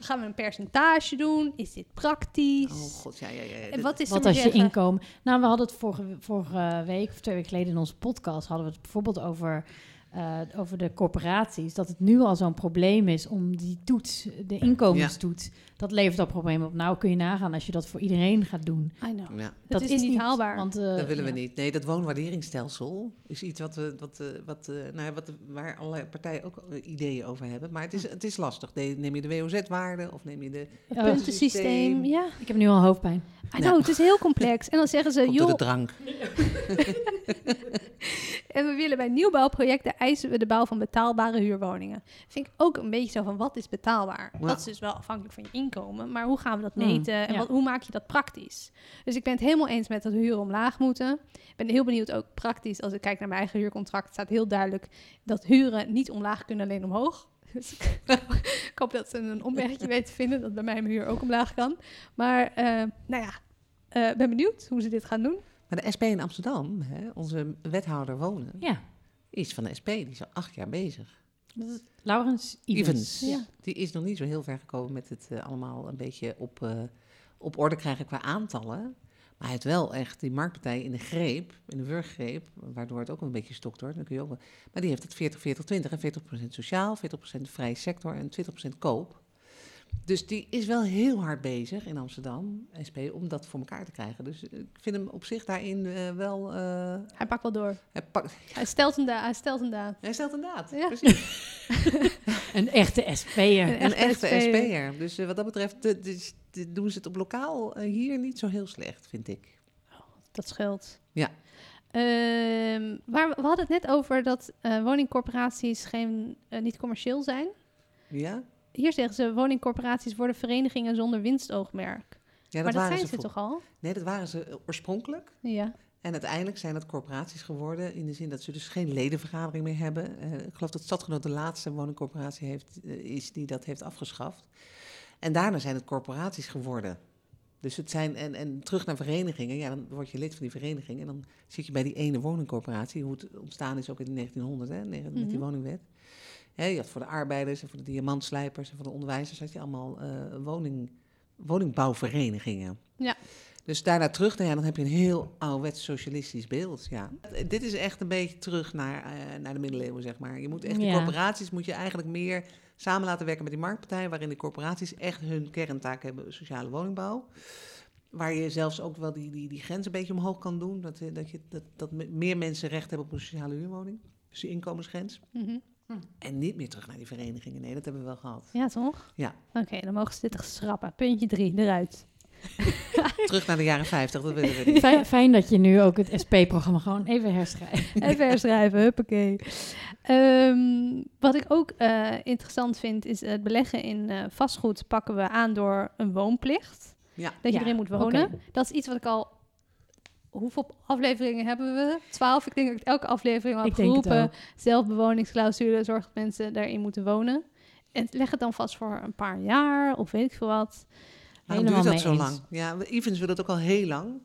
Gaan we een percentage doen? Is dit praktisch? Oh god, ja, ja, ja. en wat is er Wat als je zeggen? inkomen... Nou, we hadden het vorige, vorige week of twee weken geleden in onze podcast... hadden we het bijvoorbeeld over, eh, over de corporaties. Dat het nu al zo'n probleem is om die toets, de inkomenstoets... dat levert al problemen op. Nou kun je nagaan als je dat voor iedereen gaat doen. I know. Ja, Dat, is, niet haalbaar. Want, eh, dat willen we ja. niet. Nee, dat woonwaarderingsstelsel is iets wat we, wat, eh, wat, eh, nou ja, wat, waar allerlei partijen ook ideeën over hebben. Maar het is, het is lastig. Ne- Neem je de WOZ-waarde of neem je de... Het puntensysteem, ja. Ik heb nu al hoofdpijn. I know, het is heel complex. En dan zeggen ze, Komt joh, de drank. en we willen bij nieuwbouwprojecten eisen we de bouw van betaalbare huurwoningen. Vind ik ook een beetje zo van, wat is betaalbaar? Ja. Dat is dus wel afhankelijk van je inkomen, maar hoe gaan we dat Hmm, meten en ja. wat, hoe maak je dat praktisch? Dus ik ben het helemaal eens met dat de huren omlaag moeten. Ik ben heel benieuwd ook praktisch, als ik kijk naar mijn eigen huurcontract, staat heel duidelijk dat huren niet omlaag kunnen, alleen omhoog. Dus ik hoop dat ze een omwegje weten te vinden, dat bij mij mijn huur ook omlaag kan. Maar eh, nou ja, eh ben benieuwd hoe ze dit gaan doen. Maar de SP in Amsterdam, hè, onze wethouder wonen, Ja. is van de SP. Die is al acht jaar bezig. Dat is Laurens. Evans. Ja. Die is nog niet zo heel ver gekomen met het eh, allemaal een beetje op, eh, op orde krijgen qua aantallen. Maar hij heeft wel echt die marktpartij in de greep, in de wurggreep, waardoor het ook een beetje stokt wordt. Dan kun je ook wel, maar die heeft het 40, 40, 20 en 40% sociaal, 40% vrije sector en 20% koop. Dus die is wel heel hard bezig in Amsterdam, SP, om dat voor elkaar te krijgen. Dus ik vind hem op zich daarin eh, wel... eh, Hij pakt wel door. hij, pakt, Hij stelt een daad. Hij stelt een daad. hij stelt een daad, Ja. precies. Een echte SP'er. Een Een echte echte SP'er. Dus eh, wat dat betreft de- de- de- doen ze het op lokaal eh, hier niet zo heel slecht, vind ik. Dat scheelt. Ja. Ehm, waar, we hadden het net over dat eh, woningcorporaties geen, eh, niet commercieel zijn. Ja? Hier zeggen ze, woningcorporaties worden verenigingen zonder winstoogmerk. ja maar dat zijn ze toch al? Nee, dat waren ze oorspronkelijk. Ja. En uiteindelijk zijn het corporaties geworden in de zin dat ze dus geen ledenvergadering meer hebben. Eh, ik geloof dat Stadgenoot de laatste woningcorporatie heeft, eh, is die dat heeft afgeschaft. En daarna zijn het corporaties geworden. Dus het zijn, en, en terug naar verenigingen, ja, dan word je lid van die vereniging en dan zit je bij die ene woningcorporatie, hoe het ontstaan is ook in 1900, hè, met die Mhm. woningwet. Hè, je had voor de arbeiders en voor de diamantslijpers en voor de onderwijzers had je allemaal eh, woning, woningbouwverenigingen. Ja. Dus daarna terug, nou ja, dan heb je een heel ouderwets socialistisch beeld. Ja. Dit is echt een beetje terug naar, eh, naar de middeleeuwen, zeg maar. Je moet echt, die corporaties moet je eigenlijk meer samen laten werken met die marktpartijen, waarin de corporaties echt hun kerntaak hebben, sociale woningbouw. Waar je zelfs ook wel die, die, die grens een beetje omhoog kan doen. Dat, eh, dat, je, dat, dat me- meer mensen recht hebben op een sociale huurwoning. Dus die inkomensgrens. Mhm. En niet meer terug naar die verenigingen. Nee, dat hebben we wel gehad. Ja, toch? Ja. Oké, dan mogen ze dit toch schrappen. Puntje drie, eruit. Terug naar de jaren 50, dat willen we niet. Fijn, fijn dat je nu ook het SP-programma gewoon even herschrijft. Even herschrijven, huppakee. Ehm, wat ik ook eh, interessant vind, is het beleggen in eh, vastgoed pakken we aan door een woonplicht. Ja. Dat je Ja, erin moet wonen. Dat is iets wat ik al... Hoeveel afleveringen hebben we? Twaalf. Ik denk dat ik elke aflevering al heb geroepen. Zelfbewoningsclausule, zorg dat mensen daarin moeten wonen. En leg het dan vast voor een paar jaar of weet ik veel wat. Waarom Helemaal duurt dat zo eens. lang? Ja, we- Evans wil het ook al heel lang.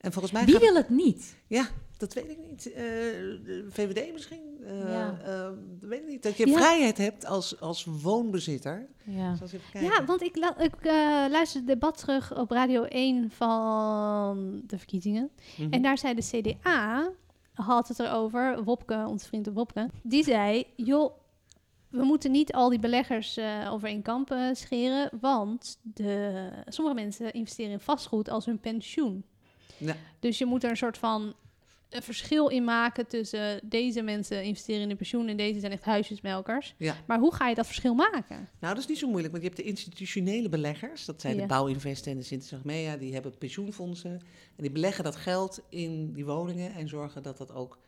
En volgens mij Wie gaat- wil het niet? Ja, dat weet ik niet. Eh, de VVD misschien? Eh, Ja. eh, dat weet ik niet. Dat je Ja. vrijheid hebt als, als woonbezitter. Ja. Kijken. Ja, want ik, ik eh, luisterde het debat terug op Radio 1 van de verkiezingen. Mhm. En daar zei de CDA, had het erover, Wopke, onze vriend Wopke, die zei, joh, we moeten niet al die beleggers eh, over één kamp eh, scheren, want de, sommige mensen investeren in vastgoed als hun pensioen. Ja. Dus je moet er een soort van een verschil in maken tussen deze mensen investeren in hun pensioen en deze zijn echt huisjesmelkers. Ja. Maar hoe ga je dat verschil maken? Nou, dat is niet zo moeilijk, want je hebt de institutionele beleggers. Dat zijn Ja. de Bouwinvest en de Sintes-Achmea. Die hebben pensioenfondsen. En die beleggen dat geld in die woningen en zorgen dat dat ook...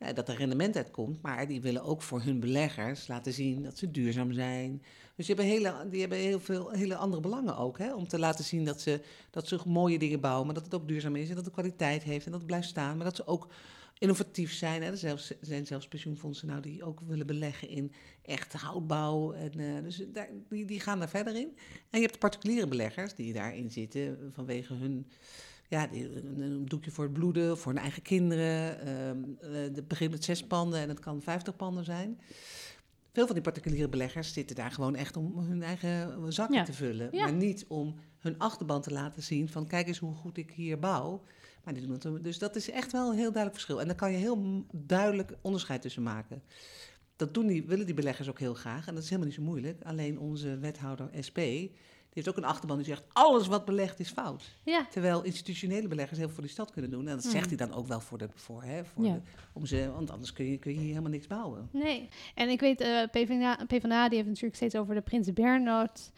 Ja, dat er rendement uitkomt, maar die willen ook voor hun beleggers laten zien dat ze duurzaam zijn. Dus die hebben, hele, die hebben heel veel hele andere belangen ook. Hè? Om te laten zien dat ze, dat ze mooie dingen bouwen, maar dat het ook duurzaam is en dat het kwaliteit heeft en dat het blijft staan. Maar dat ze ook innovatief zijn. Hè? Er zijn zelfs pensioenfondsen nou die ook willen beleggen in echte houtbouw. En, eh, dus die, die gaan daar verder in. En je hebt particuliere beleggers die daarin zitten vanwege hun... Ja, een, doekje voor het bloeden, voor hun eigen kinderen. ehm eh, het begint met zes panden en het kan vijftig panden zijn. Veel van die particuliere beleggers zitten daar gewoon echt om hun eigen zakken Ja. te vullen. Ja. Maar niet om hun achterban te laten zien van kijk eens hoe goed ik hier bouw. Maar die doen het, dus dat is echt wel een heel duidelijk verschil. En daar kan je heel duidelijk onderscheid tussen maken. Dat doen die, willen die beleggers ook heel graag. En dat is helemaal niet zo moeilijk. Alleen onze wethouder SP, heeft ook een achterban die zegt... alles wat belegd is fout. Ja, Terwijl institutionele beleggers heel veel voor die stad kunnen doen. En dat zegt hij dan ook wel voor de, voor, hè, voor Ja. de, om ze, want anders kun je, kun je hier helemaal niks bouwen. nee. En ik weet, eh PvdA, PvdA die heeft natuurlijk steeds over de Prins Bernhard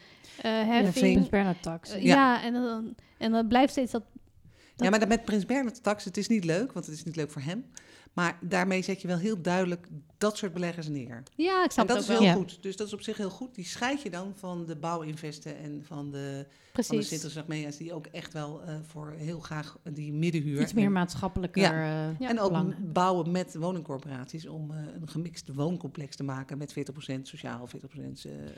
eh Ja, heffing. vind- Prins Bernhard Tax. Eh, Ja. ja, en, dan, en dan blijft steeds dat... Dat- Ja, maar dat met Prins Bernhard tax, het is niet leuk, want het is niet leuk voor hem. Maar daarmee zet je wel heel duidelijk dat soort beleggers neer. Ja, ik En snap dat het is ook heel wel. Goed. Dus dat is op zich heel goed. Die scheid je dan van de bouwinvesten en van de, van de Precies. Sinterklaasmea's... die ook echt wel eh, voor heel graag die middenhuur... Iets meer en- maatschappelijker. Ja. eh, Ja. En ook belang. bouwen met woningcorporaties om eh, een gemixt wooncomplex te maken met 40% sociaal, 40% eh Ja.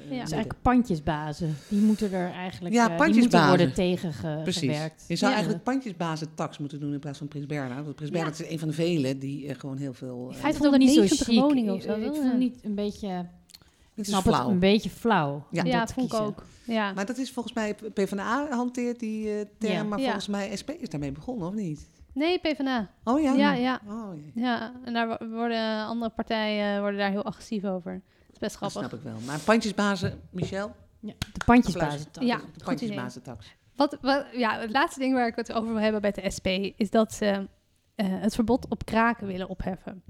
Dus eigenlijk pandjesbazen. Die moeten er eigenlijk Ja, eh, die moeten pandjesbazen. worden tegengewerkt. Precies. Je zou Ja. eigenlijk pandjesbazen tax moeten doen in plaats van Prins Bernhard. Want Prins Ja. Bernhard is een van de velen die eh, gewoon heel veel... eh, Hij Ik vond het niet zo 590 chic. woningen of Ik- zo, Ik vond het niet een beetje... Ik snap het een beetje flauw. Ja. dat dat vond ik ook. Ja. Maar dat is volgens mij, PvdA hanteert die eh, term, Ja. maar Ja. volgens mij SP is daarmee begonnen, of niet? Nee, PvdA. Oh ja? Ja, ja. Oh. Ja, en daar wo- worden andere partijen worden daar heel agressief over. Dat is best dat grappig. snap ik wel. Maar pandjesbazen, Michel? Ja, de pandjesbazen. Ja, De pandjesbazentax. Wat, wat, ja, het laatste ding waar ik het over wil hebben bij de SP is dat ze eh, het verbod op kraken willen opheffen.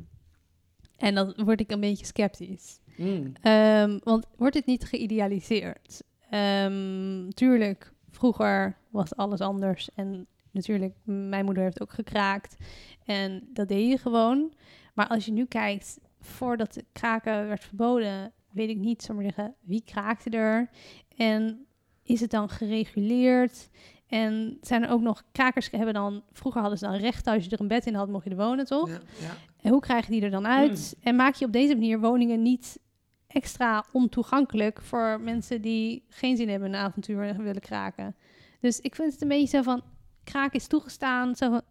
En dan word ik een beetje sceptisch. Mm. Ehm, want wordt dit niet geïdealiseerd? Ehm, tuurlijk, vroeger was alles anders. En natuurlijk, mijn moeder heeft ook gekraakt. En dat deed je gewoon. Maar als je nu kijkt, voordat de kraken werd verboden, weet ik niet, zou maar zeggen, wie kraakte er? En is het dan gereguleerd? En zijn er ook nog krakers hebben dan, vroeger hadden ze dan rechten, als je er een bed in had, mocht je er wonen, toch? Ja, ja. En hoe krijg je die er dan uit? En maak je op deze manier woningen niet extra ontoegankelijk voor mensen die geen zin hebben in een avontuur en willen kraken? Dus ik vind het een beetje zo van, kraken is toegestaan. Zo van,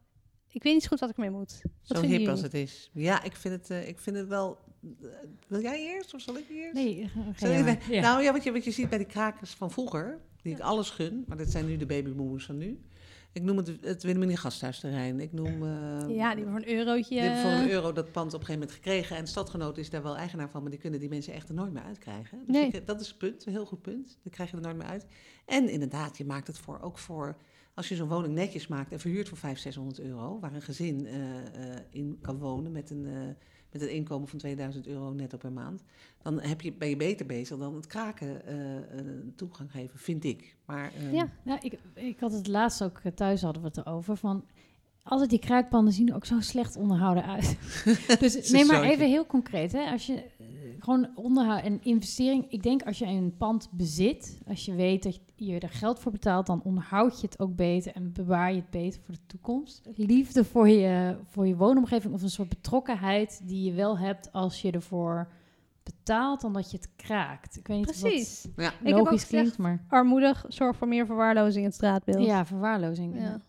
ik weet niet zo goed wat ik ermee moet. Wat Zo hip als het is. Ja, ik vind het, eh, ik vind het wel... eh, wil jij eerst of zal ik eerst? Nee, ga Zal jij ik- maar. Ja. Nou ja, wat je, wat je ziet bij die krakers van vroeger, die ik alles gun, maar dat zijn nu de babyboomers van nu. Ik noem het het Wilhelmina Gasthuisterrein. Ik noem... eh, Ja, die voor een eurotje. Die hebben voor een euro dat pand op een gegeven moment gekregen. En de stadgenoot is daar wel eigenaar van, maar die kunnen die mensen echt er nooit meer uitkrijgen. Dus Nee. ik- dat is het punt, een heel goed punt. Dan krijg je er nooit meer uit. En inderdaad, je maakt het voor, ook voor, als je zo'n woning netjes maakt en verhuurt voor 500, 600 euro, waar een gezin eh, eh, in kan wonen met een eh, met een inkomen van 2000 euro netto per maand, dan heb je, ben je beter bezig dan het kraken eh, eh, toegang geven, vind ik. Maar, ehm, Ja. Ja, ik, ik had het laatst ook eh, thuis hadden we het erover van. Altijd die kraakpanden zien er ook zo slecht onderhouden uit. dus neem maar even heel concreet. Hè? Als je gewoon onderhoud en investering. Ik denk als je een pand bezit, als je weet dat je er geld voor betaalt, dan onderhoud je het ook beter en bewaar je het beter voor de toekomst. Liefde voor je, voor je woonomgeving of een soort betrokkenheid die je wel hebt als je ervoor betaalt, dan dat je het kraakt. Ik weet niet of Precies. ja. Ik dat heb ook logisch gezegd- klinkt, maar Armoedig, zorg voor meer verwaarlozing in het straatbeeld. ja, verwaarlozing. Ja.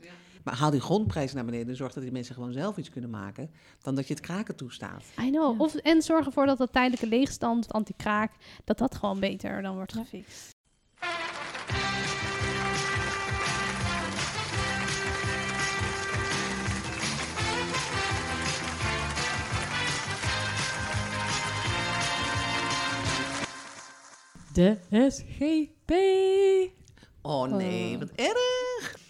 Maar haal die grondprijs naar beneden en zorg dat die mensen gewoon zelf iets kunnen maken, dan dat je het kraken toestaat. I know. Ja. Of, en zorg ervoor dat dat tijdelijke leegstand, anti-kraak, dat dat gewoon beter dan wordt gefixt. De SGP. Oh nee, Oh. wat erg!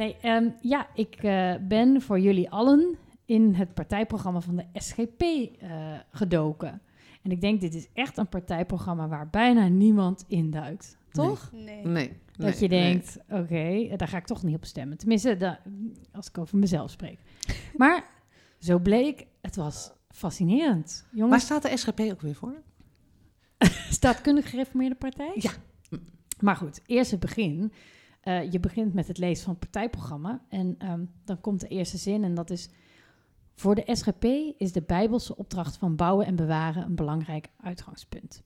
Nee, ehm, ja, ik eh, ben voor jullie allen in het partijprogramma van de SGP eh, gedoken. En ik denk, dit is echt een partijprogramma waar bijna niemand induikt. Toch? Nee. Nee. Dat je denkt, oké, daar ga ik toch niet op stemmen. Tenminste, da- als ik over mezelf spreek. maar zo bleek, het was fascinerend. Waar Jongens, staat de SGP ook weer voor? staatkundig gereformeerde partij? Ja. Maar goed, eerst het begin. Eh, je begint met het lezen van het partijprogramma. En ehm, dan komt de eerste zin en dat is... Voor de SGP is de bijbelse opdracht van bouwen en bewaren een belangrijk uitgangspunt.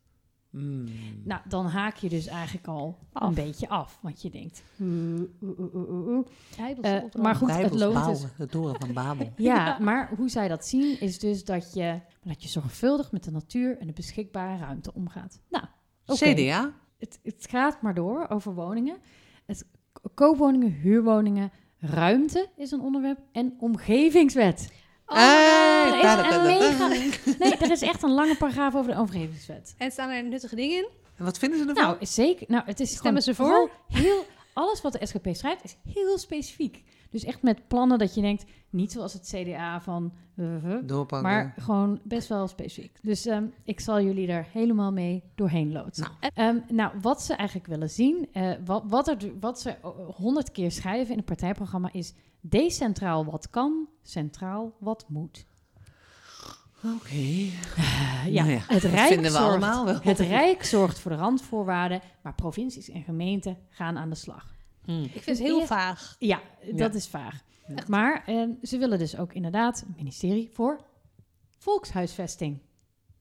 Hmm. Nou, dan haak je dus eigenlijk al Af. een beetje af. Want je denkt... Eh, opdracht. maar goed, het loont bouwen, dus- het toren van Babel. Ja, maar hoe zij dat zien is dus dat je, dat je zorgvuldig met de natuur en de beschikbare ruimte omgaat. Nou, oké. CDA? Het, het gaat maar door over woningen. Het koopwoningen, huurwoningen, ruimte is een onderwerp en omgevingswet. Oh, Hey, Er is da, da, da, een da. mega, nee, er is echt een lange paragraaf over de omgevingswet. En staan er nuttige dingen in? En wat vinden ze ervan? Nou, zeker. Nou, het is Stemmen gewoon ze voor? Heel, alles wat de SGP schrijft is heel specifiek. Dus echt met plannen dat je denkt, niet zoals het CDA van... uh, uh, Doorpakken. maar gewoon best wel specifiek. Dus ehm, ik zal jullie er helemaal mee doorheen loodsen. Nou. Ehm, nou, wat ze eigenlijk willen zien, eh, wat, wat, er, wat ze honderd keer schrijven in het partijprogramma is decentraal wat kan, centraal wat moet. Oké. Eh, ja, Nou ja, het dat Rijk vinden we zorgt, allemaal wel. Het Rijk zorgt voor de randvoorwaarden, maar provincies en gemeenten gaan aan de slag. Hmm. Ik vind het heel Eerst- vaag. Ja, dat Ja. is vaag. Ja. Maar eh, ze willen dus ook inderdaad een ministerie voor volkshuisvesting.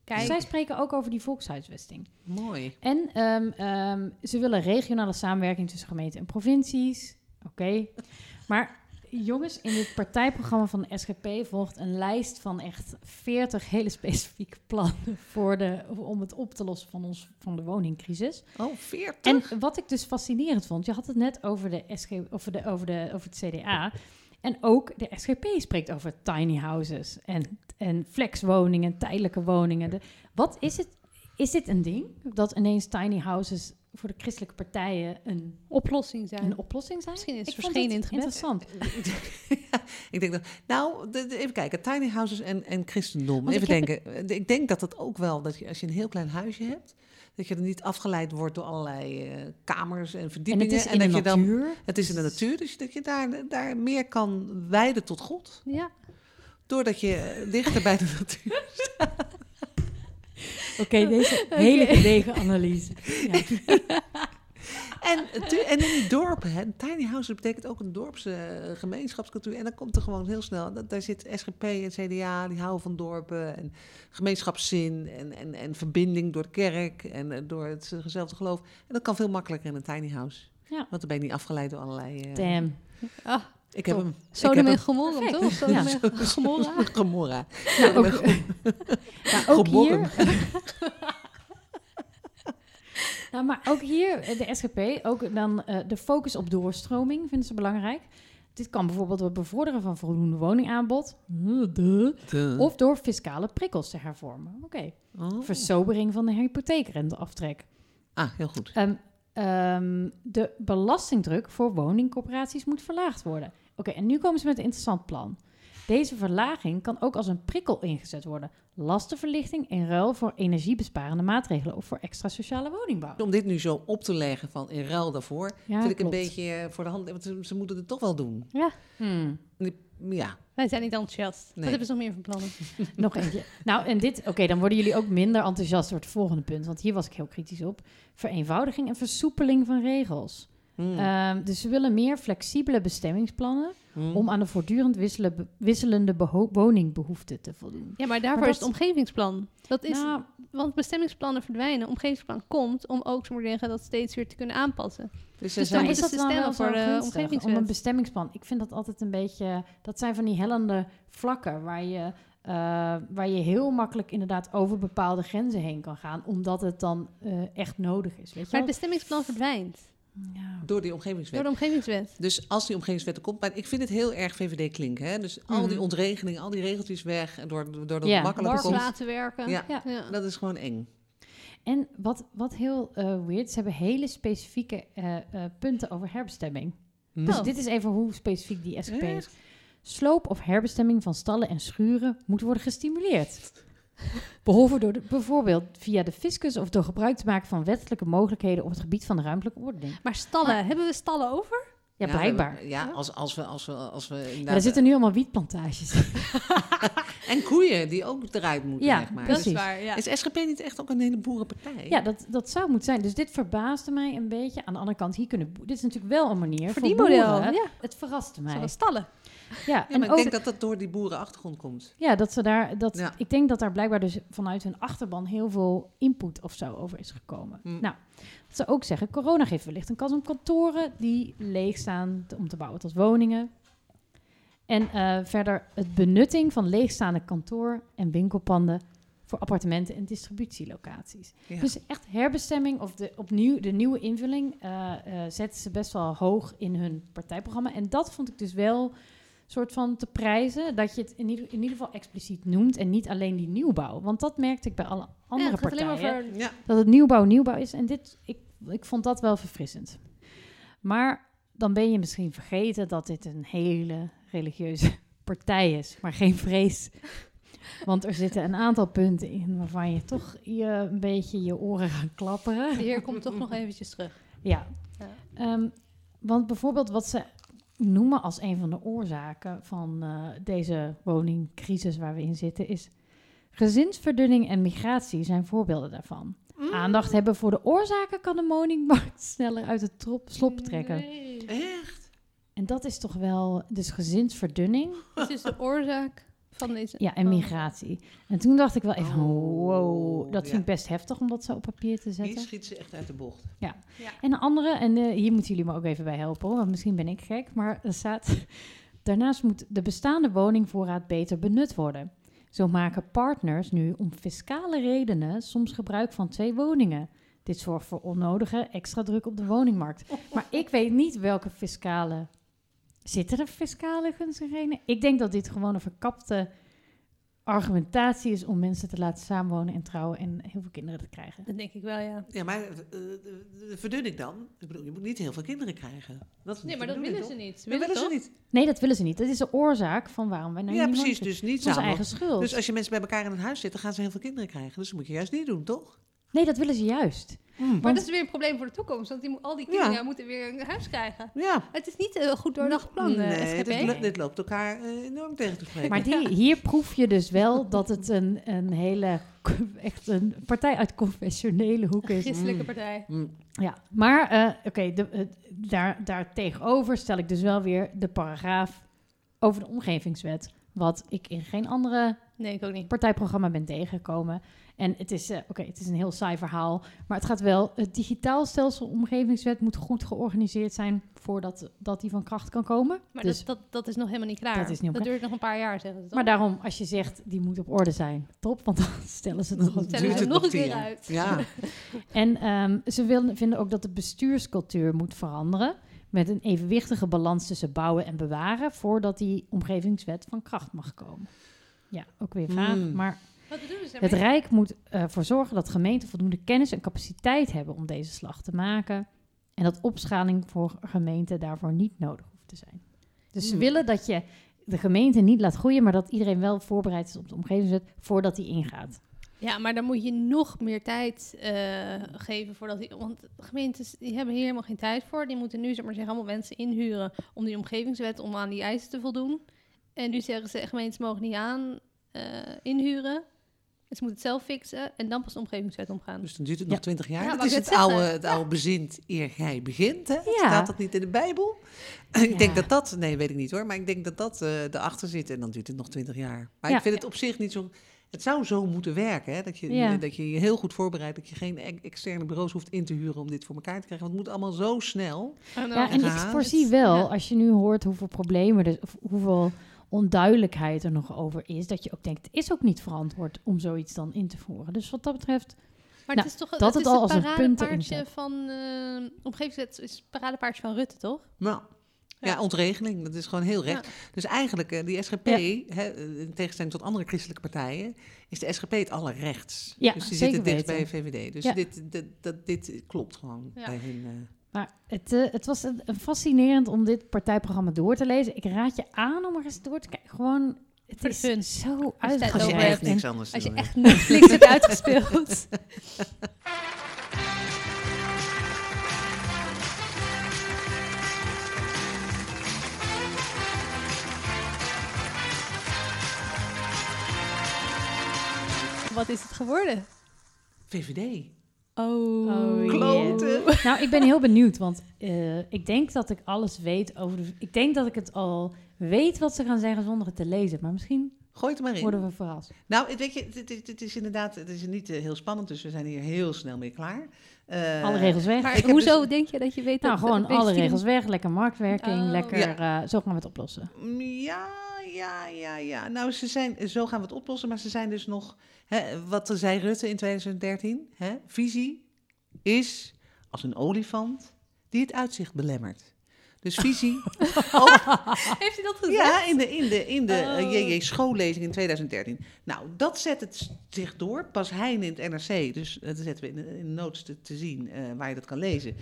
Kijk, Zij spreken ook over die volkshuisvesting. Mooi. En ehm, ehm, ze willen regionale samenwerking tussen gemeenten en provincies. Oké. Maar jongens, in het partijprogramma van de SGP volgt een lijst van echt 40 hele specifieke plannen voor de, om het op te lossen van, ons, van de woningcrisis. Oh, 40? En wat ik dus fascinerend vond, je had het net over, de SG, over, de, over, de, over het CDA. En ook de SGP spreekt over tiny houses en, en flexwoningen, tijdelijke woningen. De, wat is het? Is dit een ding? Dat ineens tiny houses voor de christelijke partijen een, oplossing zijn. een oplossing zijn? Misschien is het verschenen in het gebed. Interessant. ik denk dat, nou, de- de- even kijken, tiny houses en, en christendom. Want Even ik denken. Eh, Ik denk dat het ook wel, dat je, als je een heel klein huisje hebt, dat je er niet afgeleid wordt door allerlei eh, kamers en En verdiepingen. het is in dat de je dan, natuur. het is in de natuur, dus dat je daar, daar meer kan wijden tot God. Ja. Doordat je eh, dichter bij de natuur. Oké, deze hele gedegen analyse. Ja. En, en in die dorpen, hè, tiny houses betekent ook een dorpse eh, gemeenschapscultuur. En dan komt er gewoon heel snel, dat, daar zit SGP en CDA, die houden van dorpen en gemeenschapszin en, en, en verbinding door de kerk en eh, door het eh, gezelfde geloof. En dat kan veel makkelijker in een tiny house. Ja. Want dan ben je niet afgeleid door allerlei... eh, Damn. Ah, Ik heb hem. Sodom heb en hem. Gomorra, toch? Sodom Ja. en Gomorra. Gomorra. Nou, ook, nou, ook Geboren. hier... nou, maar ook hier, eh, de SGP, ook dan eh, de focus op doorstroming vinden ze belangrijk. Dit kan bijvoorbeeld door het bevorderen van voldoende woningaanbod. Of door fiscale prikkels te hervormen. Oké. Oh. Versobering van de hypotheekrenteaftrek. Ah, heel goed. Ehm, ehm, de belastingdruk voor woningcorporaties moet verlaagd worden. Oké, en nu komen ze met een interessant plan. Deze verlaging kan ook als een prikkel ingezet worden. Lastenverlichting in ruil voor energiebesparende maatregelen of voor extra sociale woningbouw. Om dit nu zo op te leggen van in ruil daarvoor, Ja, vind ik een beetje eh, voor de hand. Want ze, ze moeten het toch wel doen. Hmm. Ja, Wij zijn niet enthousiast. Nee. Wat hebben ze nog meer van plannen? Nog eentje. Nou, en dit, oké, dan worden jullie ook minder enthousiast door het volgende punt, want hier was ik heel kritisch op. Vereenvoudiging en versoepeling van regels. Hmm. Ehm, dus ze willen meer flexibele bestemmingsplannen Hmm. om aan de voortdurend wisselen, wisselende beho- woningbehoeften te voldoen. Ja, maar daarvoor Maar is dat- het omgevingsplan. Dat is, Nou, want bestemmingsplannen verdwijnen. Omgevingsplan komt om ook, zo zeggen, dat steeds weer te kunnen aanpassen. dus dus dan zijn- is het systeem voor de omgevingwet? Om een bestemmingsplan. Ik vind dat altijd een beetje... Dat zijn van die hellende vlakken waar je, eh, waar je heel makkelijk inderdaad over bepaalde grenzen heen kan gaan. Omdat het dan eh, echt nodig is. Weet je Maar het bestemmingsplan verdwijnt Ja. door die omgevingswet. door de omgevingswet. Dus als die omgevingswet er komt, maar ik vind het heel erg VVD klinken. Hè? Dus al die Mhm. ontregelingen, al die regeltjes weg, en door, door dat Ja, makkelijke Dwars komt. laten werken. Ja. Ja. Ja. Dat is gewoon eng. En wat, wat heel eh, weird, ze hebben hele specifieke eh, eh, punten over herbestemming. Dus Oh. dit is even hoe specifiek die SGP is. Sloop of herbestemming van stallen en schuren moet worden gestimuleerd. Behalve door de, bijvoorbeeld via de fiscus of door gebruik te maken van wettelijke mogelijkheden op het gebied van de ruimtelijke ordening. Maar stallen, hebben we stallen over? Ja, blijkbaar. ja, als, als we, als we, als we Ja, er zitten nu allemaal wietplantages. En koeien die ook eruit moeten, Ja, zeg maar. Dat Precies. is waar, ja. Is SGP niet echt ook een hele boerenpartij? Ja, dat, dat zou moeten zijn. Dus dit verbaasde mij een beetje. Aan de andere kant, hier kunnen dit is natuurlijk wel een manier voor Verdienmodel. boeren. Ja, Het verraste mij. zoals stallen. Ja, en maar ik denk dat dat door die boerenachtergrond komt. ja, dat ze daar, dat, Ja. ik denk dat daar blijkbaar dus vanuit hun achterban heel veel input of zo over is gekomen. Hm. Nou, wat ze ook zeggen, corona geeft wellicht een kans om kantoren die leeg staan om te bouwen tot woningen. En eh, verder het benutting van leegstaande kantoor- en winkelpanden voor appartementen en distributielocaties. Ja. Dus echt herbestemming of de, opnieuw, de nieuwe invulling eh, eh, zetten ze best wel hoog in hun partijprogramma. En dat vond ik dus wel soort van te prijzen, dat je het in ieder, in ieder geval expliciet noemt en niet alleen die nieuwbouw. Want dat merkte ik bij alle andere ja, partijen. maar over... Ja, Dat het nieuwbouw nieuwbouw is. En dit, ik, ik vond dat wel verfrissend. Maar dan ben je misschien vergeten dat dit een hele religieuze partij is. Maar geen vrees. Want er zitten een aantal punten in waarvan je toch je een beetje je oren gaan klapperen. De heer komt toch nog eventjes terug. Ja. Ja. Ehm, want bijvoorbeeld wat ze noemen als een van de oorzaken van eh, deze woningcrisis waar we in zitten, is gezinsverdunning en migratie zijn voorbeelden daarvan. Aandacht hebben voor de oorzaken kan de woningmarkt sneller uit het trop, slop trekken. Nee. echt? En dat is toch wel, dus gezinsverdunning Dit is de oorzaak van deze... ja, en migratie. En toen dacht ik wel even, Oh, wow, dat ja. vind ik best heftig om dat zo op papier te Hier zetten. schiet ze echt uit de bocht. En een andere, en hier moeten jullie me ook even bij helpen, hoor, want misschien ben ik gek, maar er staat... Daarnaast moet de bestaande woningvoorraad beter benut worden. Zo maken partners nu om fiscale redenen soms gebruik van twee woningen. Dit zorgt voor onnodige extra druk op de woningmarkt. Maar ik weet niet welke fiscale... Zitten er fiscale gunstige redenen? Ik denk dat dit gewoon een verkapte argumentatie is om mensen te laten samenwonen en trouwen en heel veel kinderen te krijgen. Dat denk ik wel, ja. Ja, maar eh, de, de verdunning dan? Ik bedoel, je moet niet heel veel kinderen krijgen. Dat is Nee, maar dat willen ze toch? niet. Willen willen ze niet. Nee, dat willen ze niet. Dat is de oorzaak van waarom wij nou Ja, precies. Dus niet samen. eigen schuld. Dus als je mensen bij elkaar in een huis zitten, gaan ze heel veel kinderen krijgen. Dus dat moet je juist niet doen, toch? Nee, dat willen ze juist. Maar Want- dat is weer een probleem voor de toekomst. Want die, al die kinderen Ja. moeten weer een huis krijgen. Ja. Het is niet een goed doordacht plan, eh, nee, SGP. dit, lo- dit loopt elkaar eh, enorm tegen te spreken. Maar die, hier proef je dus wel dat het een, een hele, echt een partij uit confessionele hoek is. Christelijke Mm. partij. Mm. Ja, maar eh, oké, de- het- daar, daar tegenover stel ik dus wel weer de paragraaf over de omgevingswet. Wat ik in geen andere Nee, ik ook niet. partijprogramma ben tegengekomen. En het is, eh, oké, het is een heel saai verhaal. Maar het gaat wel, het digitaal stelsel omgevingswet moet goed georganiseerd zijn voordat dat die van kracht kan komen. Maar dus, dat, dat, dat is nog helemaal niet klaar. Dat is niet op- duurt nog een paar jaar, zeggen ze toch? maar daarom, als je zegt, die moet op orde zijn, top. Want dan stellen ze het nog wat Stellen Duurt ze het nog een keer uit. Ja. En ehm, ze willen, vinden ook dat de bestuurscultuur moet veranderen. Met een evenwichtige balans tussen bouwen en bewaren. Voordat die omgevingswet van kracht mag komen. Ja, ook weer vaag. Hmm. Maar Wat bedoelen ze het? Rijk moet ervoor zorgen dat gemeenten voldoende kennis en capaciteit hebben om deze slag te maken. En dat opschaling voor gemeenten daarvoor niet nodig hoeft te zijn. Dus ze Hmm. willen dat je de gemeente niet laat groeien, maar dat iedereen wel voorbereid is op de omgevingswet voordat die ingaat. Ja, maar dan moet je nog meer tijd eh, geven voordat die. Want gemeentes die hebben hier helemaal geen tijd voor. Die moeten nu zeg maar zeggen allemaal mensen inhuren om die omgevingswet om aan die eisen te voldoen. En nu zeggen ze gemeentes mogen niet aan eh, inhuren. Ze moeten het zelf fixen en dan pas de omgevingswet omgaan. Dus dan duurt het Ja. nog twintig jaar. Ja, dat is het oude, het oude bezint eer gij begint. Hè? Ja. Staat dat niet in de Bijbel? Ja. ik denk dat dat, nee weet ik niet hoor, maar ik denk dat dat eh erachter zit en dan duurt het nog twintig jaar. Maar Ja. ik vind het op zich niet zo, het zou zo moeten werken. Hè? Dat, je, Ja. dat je je heel goed voorbereidt, dat je geen e- externe bureaus hoeft in te huren om dit voor elkaar te krijgen. Want het moet allemaal zo snel. Oh, Ja, en ik voorzie wel, Ja. als je nu hoort hoeveel problemen, er, of hoeveel onduidelijkheid er nog over is, dat je ook denkt, het is ook niet verantwoord om zoiets dan in te voeren. Dus wat dat betreft, Maar Nou, het is toch dat het is al als een punt erin paradepaardje van uh, omgevingswet is het paradepaardje van Rutte, toch? Nou, ja. Ja. ontregeling, dat is gewoon heel recht. Ja. Dus eigenlijk, eh, die SGP, Ja. hè, in tegenstelling tot andere christelijke partijen, is de SGP het allerrechts. Ja, dus die zeker zitten dicht weten. bij VVD. Dus Ja. dit, dit, dat, dit klopt gewoon Ja. bij hun. eh. Maar het, eh, het was een, een fascinerend om dit partijprogramma door te lezen. Ik raad je aan om er eens door te kijken. Gewoon, het Voor is fun. zo tijd als je echt niks anders te Als je doen echt Netflix hebt uitgespeeld. Wat is het geworden? VVD. Oh, Oh. Nou, ik ben heel benieuwd, want eh, ik denk dat ik alles weet over de... Ik denk dat ik het al weet wat ze gaan zeggen zonder het te lezen. Maar misschien Gooi het maar in. worden we verrast. Nou, het, weet je, het, het- het is inderdaad het is niet eh, heel spannend, dus we zijn hier heel snel mee klaar. Eh, alle regels weg. Maar hoezo dus- denk je dat je weet nou, dat... gewoon dat alle regels weg. Lekker marktwerking. Oh. lekker, eh, zo gaan we het oplossen. Mm, Ja, ja, ja, ja. Nou, ze zijn, zo gaan we het oplossen, maar ze zijn dus nog, hè, wat zei Rutte in 2013, hè, visie is als een olifant die het uitzicht belemmert. Dus visie, ook, Heeft hij dat gezegd? ja, in de, in de, in de eh, Oh. JJ schoollezing in 2013. Nou, dat zet het zich door. Pas Heijn in het NRC, dus dat zetten we in de, in de notes te, te zien eh, waar je dat kan lezen.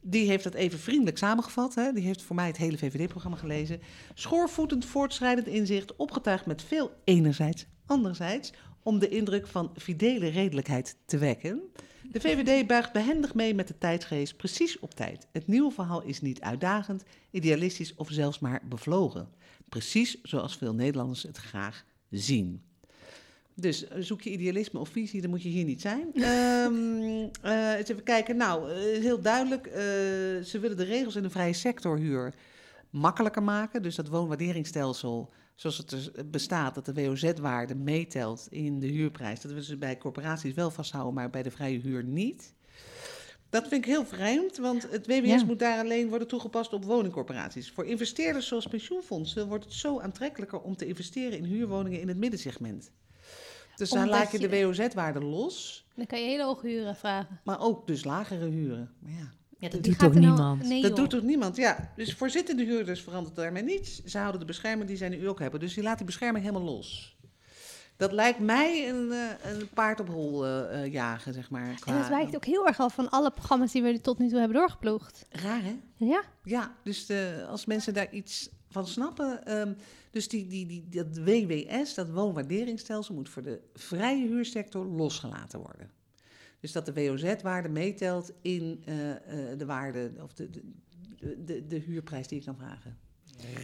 Die heeft dat even vriendelijk samengevat. Hè. Die heeft voor mij het hele VVD-programma gelezen. Schoorvoetend voortschrijdend inzicht, opgetuigd met veel enerzijds, anderzijds, om de indruk van fidele redelijkheid te wekken. De VVD buigt behendig mee met de tijdsgeest, precies op tijd. Het nieuwe verhaal is niet uitdagend, idealistisch of zelfs maar bevlogen. Precies zoals veel Nederlanders het graag zien. Dus eh, zoek je idealisme of visie, dan moet je hier niet zijn. Eh, eens even kijken. Nou, eh, heel duidelijk. ze willen de regels in de vrije sectorhuur makkelijker maken. Dus dat woonwaarderingsstelsel, zoals het dus bestaat, dat de WOZ-waarde meetelt in de huurprijs. Dat we ze bij corporaties wel vasthouden, maar bij de vrije huur niet. Dat vind ik heel vreemd, want het Ja. moet daar alleen worden toegepast op woningcorporaties. Voor investeerders zoals pensioenfondsen wordt het zo aantrekkelijker om te investeren in huurwoningen in het middensegment. Dus dan laat je de WOZ-waarde los, Dan kan je hele hoge huren vragen. maar ook dus lagere huren. Maar ja, Ja, dat doet gaat toch er nou- niemand? Nee, dat joh. doet toch niemand? Ja, dus voor zittende huurders verandert daarmee niets. Ze houden de bescherming die zij nu ook hebben. Dus die laat die bescherming helemaal los. Dat lijkt mij een, eh, een paard op hol eh, eh, jagen, zeg maar. En qua- dat wijkt ook heel erg af van alle programma's die we tot nu toe hebben doorgeploegd. Raar, hè? Ja? Ja, dus de, als mensen daar iets van snappen. ehm, dus die, die, die, dat WWS, dat woonwaarderingsstelsel, moet voor de vrije huursector losgelaten worden. Dus dat de WOZ-waarde meetelt in eh, eh, de waarde of de, de, de, de huurprijs die je kan vragen.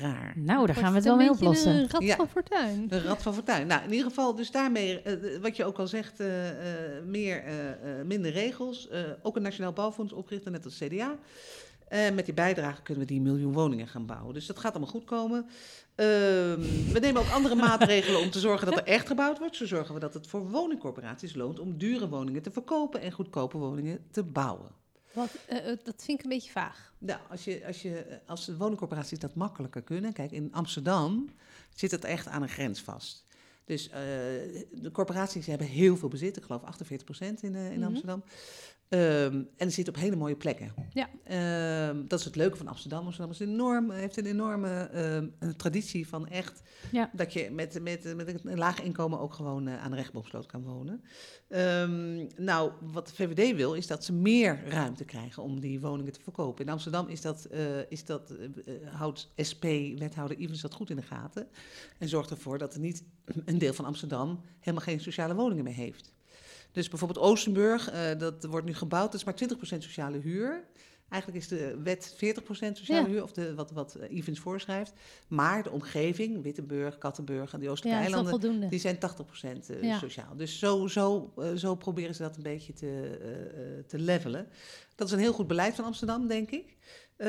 Raar. Nou, daar gaan we het wel mee een beetje oplossen. Een rat Ja. van fortuin. De Rad van Fortuin. Nou, in ieder geval, dus daarmee, eh, wat je ook al zegt, eh, eh, meer, eh, eh, minder regels. Eh, ook een Nationaal Bouwfonds oprichten, net als CDA. Eh, met die bijdrage kunnen we die miljoen woningen gaan bouwen. Dus dat gaat allemaal goed komen. Ehm, we nemen ook andere maatregelen om te zorgen dat er echt gebouwd wordt. Zo zorgen we dat het voor woningcorporaties loont om dure woningen te verkopen en goedkope woningen te bouwen. Wat, eh, eh, dat vind ik een beetje vaag. Nou, als, je, als, je, als de woningcorporaties dat makkelijker kunnen. Kijk, in Amsterdam zit het echt aan een grens vast. Dus eh, de corporaties hebben heel veel bezit. Ik geloof 48% in, in Mhm. Amsterdam. Ehm, en het zit op hele mooie plekken. Ja. Ehm, dat is het leuke van Amsterdam. Amsterdam is enorm, heeft een enorme ehm, traditie van echt... Ja. dat je met, met, met een laag inkomen ook gewoon eh, aan de rechtboomsloot kan wonen. Nou, wat de VVD wil, is dat ze meer ruimte krijgen om die woningen te verkopen. In Amsterdam is dat, eh, is dat, eh, houdt SP-wethouder Ivens dat goed in de gaten. En zorgt ervoor dat er niet een deel van Amsterdam helemaal geen sociale woningen meer heeft. Dus bijvoorbeeld Oostenburg, eh, dat wordt nu gebouwd, dat is maar 20% sociale huur. Eigenlijk is de wet 40% sociale Ja. huur, of de, wat, wat eh, Ivens voorschrijft. Maar de omgeving, Wittenburg, Kattenburg en die oostelijke Ja, eilanden, die zijn 80% eh, Ja. sociaal. Dus zo, zo, eh, zo proberen ze dat een beetje te, eh, eh, te levelen. Dat is een heel goed beleid van Amsterdam, denk ik. Eh,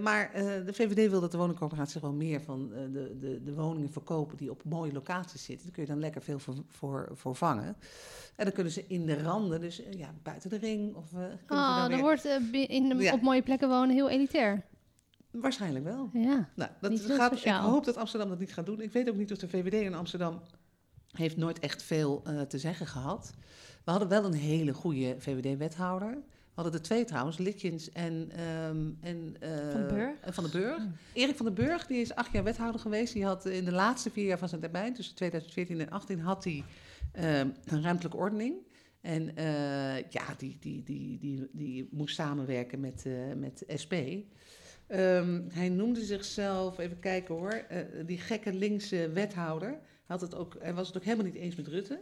maar eh, de VVD wil dat de woningcorporaties gewoon meer van eh, de, de, de woningen verkopen die op mooie locaties zitten. Daar kun je dan lekker veel voor, voor, voor vangen. En dan kunnen ze in de randen, dus ja, buiten de ring. Of, Oh, dan weer- wordt in de- Ja. op mooie plekken wonen heel elitair. Waarschijnlijk wel. Ja. Nou, dat gaat, ik hoop dat Amsterdam dat niet gaat doen. Ik weet ook niet of de VVD in Amsterdam heeft nooit echt veel te zeggen gehad. We hadden wel een hele goede VVD-wethouder. Hadden er twee trouwens, Litjens en, ehm, en eh, Van den Burg? en Van den Burg. Erik van den Burg, die is acht jaar wethouder geweest. Die had in de laatste vier jaar van zijn termijn, tussen 2014 en 2018, had hij ehm, een ruimtelijke ordening. En eh, ja, die, die, die, die, die moest samenwerken met, eh, met SP. Ehm, hij noemde zichzelf, even kijken hoor, die gekke linkse wethouder. Had het ook, hij was het ook helemaal niet eens met Rutte.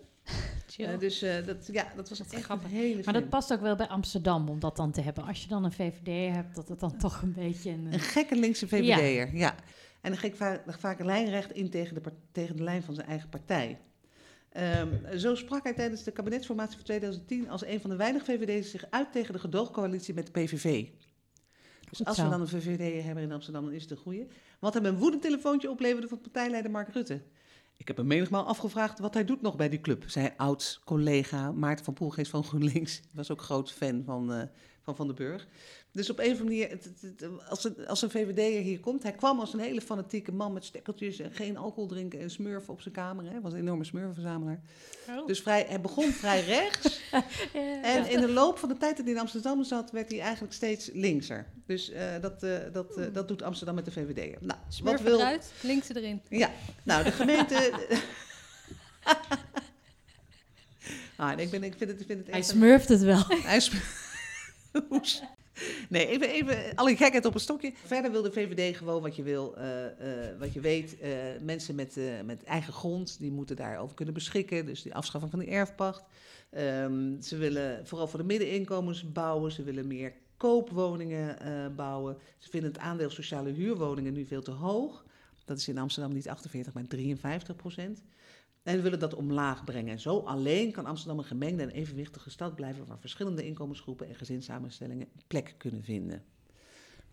Eh, dus eh, dat, ja, dat was Dat echt grappig. een hele Maar dat past ook wel bij Amsterdam om dat dan te hebben. Als je dan een VVD hebt, dat het dan toch een beetje een... Een gekke linkse VVD'er, ja. En dan ging vaak, vaak lijnrecht in tegen de, tegen de lijn van zijn eigen partij. Ehm, zo sprak hij tijdens de kabinetsformatie van 2010 als een van de weinige VVD'ers zich uit tegen de gedoogcoalitie met de PVV. Dus als we dan een VVD hebben in Amsterdam, dan is het een goeie. Wat hem een woedend telefoontje opleverde van partijleider Mark Rutte. Ik heb hem menigmaal afgevraagd wat hij doet nog bij die club, zei oud-collega Maarten van Poelgeest van GroenLinks. Was ook groot fan van eh, Van Van den Burg. Dus op een of andere manier, als, een, als een VVD'er hier komt, hij kwam als een hele fanatieke man met stekkeltjes en geen alcohol drinken en smurfen op zijn kamer. Hij was een enorme smurfenverzamelaar. Oh. Dus vrij, hij begon vrij rechts. En in de loop van de tijd dat hij in Amsterdam zat, werd hij eigenlijk steeds linkser. Dus eh, dat, eh, dat, eh, dat doet Amsterdam met de VVD. Nou, wat Smurfen wil... eruit, linkse erin. Ja, nou, de gemeente... ah, ik, ben, ik vind het, ik vind het Hij echt... een- smurft het wel. hij. Nee, even, even alle gekheid op een stokje. Verder wil de VVD gewoon wat je wil, eh, eh, wat je weet. eh, mensen met, met eigen grond, die moeten daarover kunnen beschikken. Dus die afschaffing van de erfpacht. Ehm, ze willen vooral voor de middeninkomens bouwen. Ze willen meer koopwoningen bouwen. Ze vinden het aandeel sociale huurwoningen nu veel te hoog. Dat is in Amsterdam niet 48, maar 53 procent. En we willen dat omlaag brengen. Zo alleen kan Amsterdam een gemengde en evenwichtige stad blijven waar verschillende inkomensgroepen en gezinssamenstellingen plek kunnen vinden.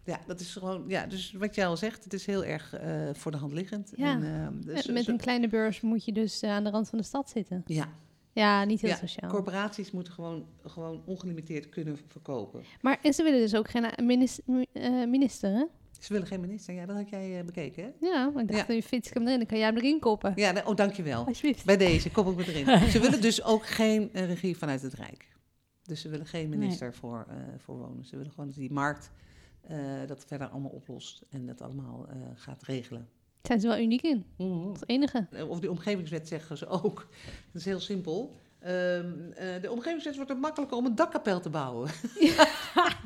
Ja, dat is gewoon, ja, dus wat jij al zegt, het is heel erg eh, voor de hand liggend. Ja. En, ehm, dus, met een kleine beurs moet je dus eh, aan de rand van de stad zitten. ja, Ja, niet heel Ja, sociaal. corporaties moeten gewoon, gewoon ongelimiteerd kunnen verkopen. Maar en ze willen dus ook geen eh, minis- mi- eh, minister, hè? Ze willen geen minister, ja, dat had jij eh, bekeken, hè? Ja, maar ik dacht, je fiets ik hem erin, dan kan jij hem erin koppen. Ja, oh, dankjewel. Alsjeblieft. Bij deze, kom ik met erin. Ze willen dus ook geen eh, regie vanuit het Rijk. Dus ze willen geen minister voor, eh, voor wonen. Ze willen gewoon dat die markt dat verder allemaal oplost en dat allemaal gaat regelen. Daar zijn ze wel uniek in. Dat is het enige. Of die omgevingswet zeggen ze ook. Dat is heel simpel. Ehm, eh, de omgevingswet wordt het makkelijker om een dakkapel te bouwen.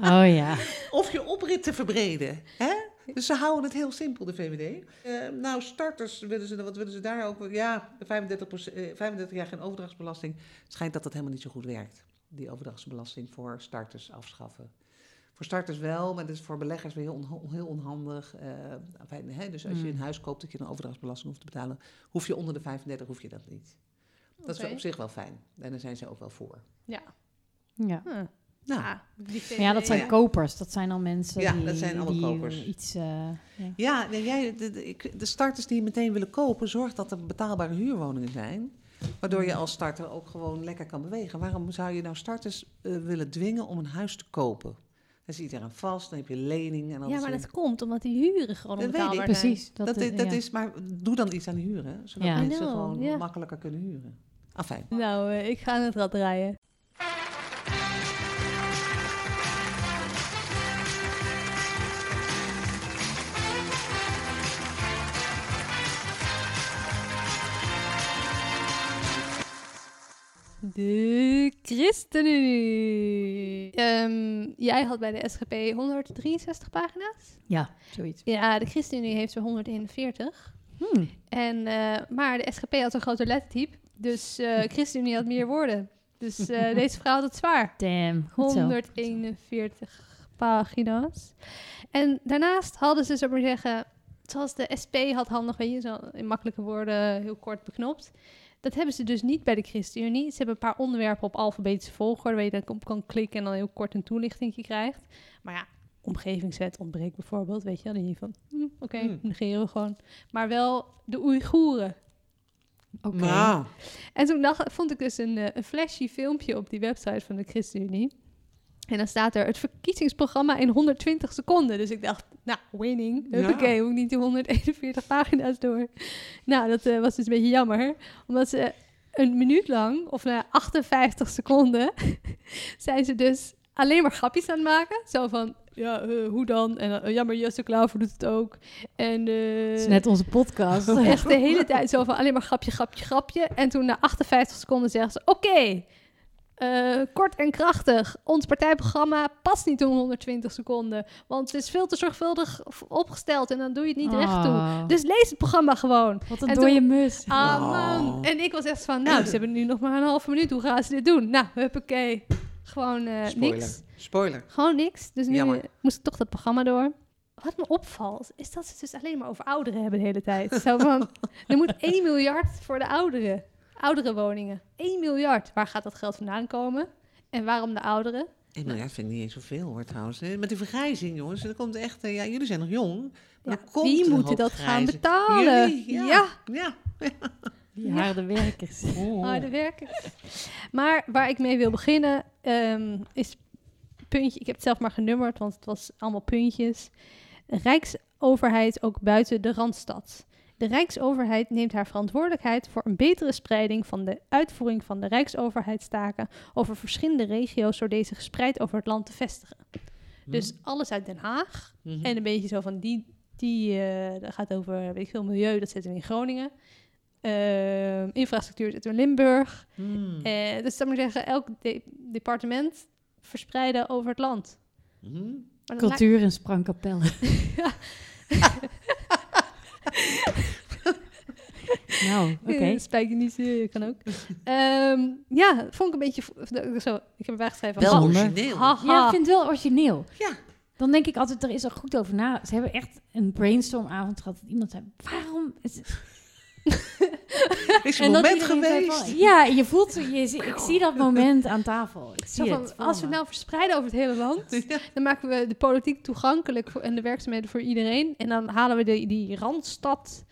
Oh ja. Of je oprit te verbreden. Hè? Dus ze houden het heel simpel, de VVD. Eh, nou, starters, willen ze, wat willen ze daar ook? Ja, 35, eh, 35 jaar geen overdrachtsbelasting. Het schijnt dat dat helemaal niet zo goed werkt. Die overdrachtsbelasting voor starters afschaffen. Voor starters wel, maar dat is voor beleggers weer heel, onha- heel onhandig. Eh, enfin, hè? Dus als je Mm. een huis koopt dat je een overdrachtsbelasting hoeft te betalen, hoef je onder de 35 hoef je dat niet. Dat is op zich wel fijn. En daar zijn ze ook wel voor. Ja. ja. Huh. Nou, Ah, ja, dat zijn Ja. kopers. Dat zijn dan mensen Ja, die, dat zijn allemaal die kopers. iets... eh, ja. Ja, nee, jij, de, de, ik- de starters die meteen willen kopen, zorg dat er betaalbare huurwoningen zijn. Waardoor je als starter ook gewoon lekker kan bewegen. Waarom zou je nou starters eh, willen dwingen om een huis te kopen? Dan zit je eraan vast, dan heb je lening. En dan Ja, maar dat komt omdat die huren gewoon Dat weet ik, onbetaalbaar zijn. Precies. Dat, Dat, is, eh, dat ja. is, maar doe dan iets aan de huren, zodat Ja. mensen gewoon makkelijker kunnen huren. Afijn. Nou, eh, ik ga aan het rad draaien. De ChristenUnie. Ehm, jij had bij de SGP 163 pagina's. Ja, zoiets. Ja, de ChristenUnie heeft er 141. Hmm. En, eh, maar de SGP had een groter lettertype. Dus eh ChristenUnie had meer woorden. Dus eh, deze vrouw had het zwaar. Damn, goed zo. 141 pagina's. En daarnaast hadden ze, ik maar zeggen, zoals de SP had handig, weet je, zo in makkelijke woorden, heel kort beknopt. Dat hebben ze dus niet bij de ChristenUnie. Ze hebben een paar onderwerpen op alfabetische volgorde, waar je dan op kan klikken en dan heel kort een toelichting krijgt. Maar ja, omgevingswet ontbreekt bijvoorbeeld, weet je wel. Dan denk je van, hm, oké, Hmm. negeren we gewoon. Maar wel de Oeigoeren. Oké. Nou, En toen dacht, vond ik dus een, eh, een flashy filmpje op die website van de ChristenUnie. En dan staat er het verkiezingsprogramma in 120 seconden. Dus ik dacht, nou, winning. Ja. Huppakee, hoef ik niet die 141 pagina's door. Nou, dat eh, was dus een beetje jammer. Omdat ze een minuut lang, of nou, ja, 58 seconden, zijn ze dus alleen maar grapjes aan het maken. Zo van, ja, eh, hoe dan? En uh, ja, maar Jesse Klaver doet het ook. En, Het is net onze podcast. Echt de hele tijd zo van alleen maar grapje, grapje, grapje. En toen na 58 seconden zeggen ze: Oké, eh, kort en krachtig. Ons partijprogramma past niet in 120 seconden. Want het is veel te zorgvuldig opgesteld en dan doe je het niet recht toe. Ah, Dus lees het programma gewoon. Wat een en dode toen- mus. Ah Oh. man. En ik was echt van: Nou, ze hebben nu nog maar een halve minuut. Hoe gaan ze dit doen? Nou, huppakee. Gewoon eh, spoiler. niks. Spoiler. Gewoon niks. Dus nu Jammer. moest ik toch dat programma door. Wat me opvalt, is dat ze het dus alleen maar over ouderen hebben de hele tijd. Zo van, er moet 1 miljard voor de ouderen. Oudere woningen. 1 miljard. Waar gaat dat geld vandaan komen? En waarom de ouderen? 1 miljard vind ik niet eens zoveel hoor trouwens. Eh, Met die vergrijzing jongens, er komt echt, eh, ja jullie zijn nog jong. Maar Ja, komt wie een moet hoop dat gaan betalen? Jullie, ja. ja. Ja. Die harde werkers. harde werken. Maar waar ik mee wil beginnen ehm, is puntje. Ik heb het zelf maar genummerd, want het was allemaal puntjes. Rijksoverheid ook buiten de randstad. De Rijksoverheid neemt haar verantwoordelijkheid voor een betere spreiding van de uitvoering van de Rijksoverheidstaken over verschillende regio's door deze gespreid over het land te vestigen. Dus alles uit Den Haag Mhm. en een beetje zo van die, die eh, dat gaat over, weet ik veel, milieu, dat zetten we in Groningen. Ehm, infrastructuur zetten we in Limburg. Hmm. Eh, dus dat moet ik zeggen, elk de- departement verspreiden over het land. Mhm. Cultuur in Sprangkapelle. nou, oké. lijkt- Eh, Spijkenies, eh, kan ook. Ehm, ja, dat vond ik een beetje... Zo, ik heb erbij geschreven. Wel ha- origineel. Haha. Ja, ik vind het wel origineel. Ja. Dan denk ik altijd, er is er goed over na. Ze hebben echt een brainstormavond gehad. Dat iemand zei, waarom... Is het... Is En een moment geweest. van, ja, je voelt, je, ik zie dat moment aan tafel. Ik Zo zie van, het. als we het nou verspreiden over het hele land, Ja. dan maken we de politiek toegankelijk voor, en de werkzaamheden voor iedereen. En dan halen we de, die randstad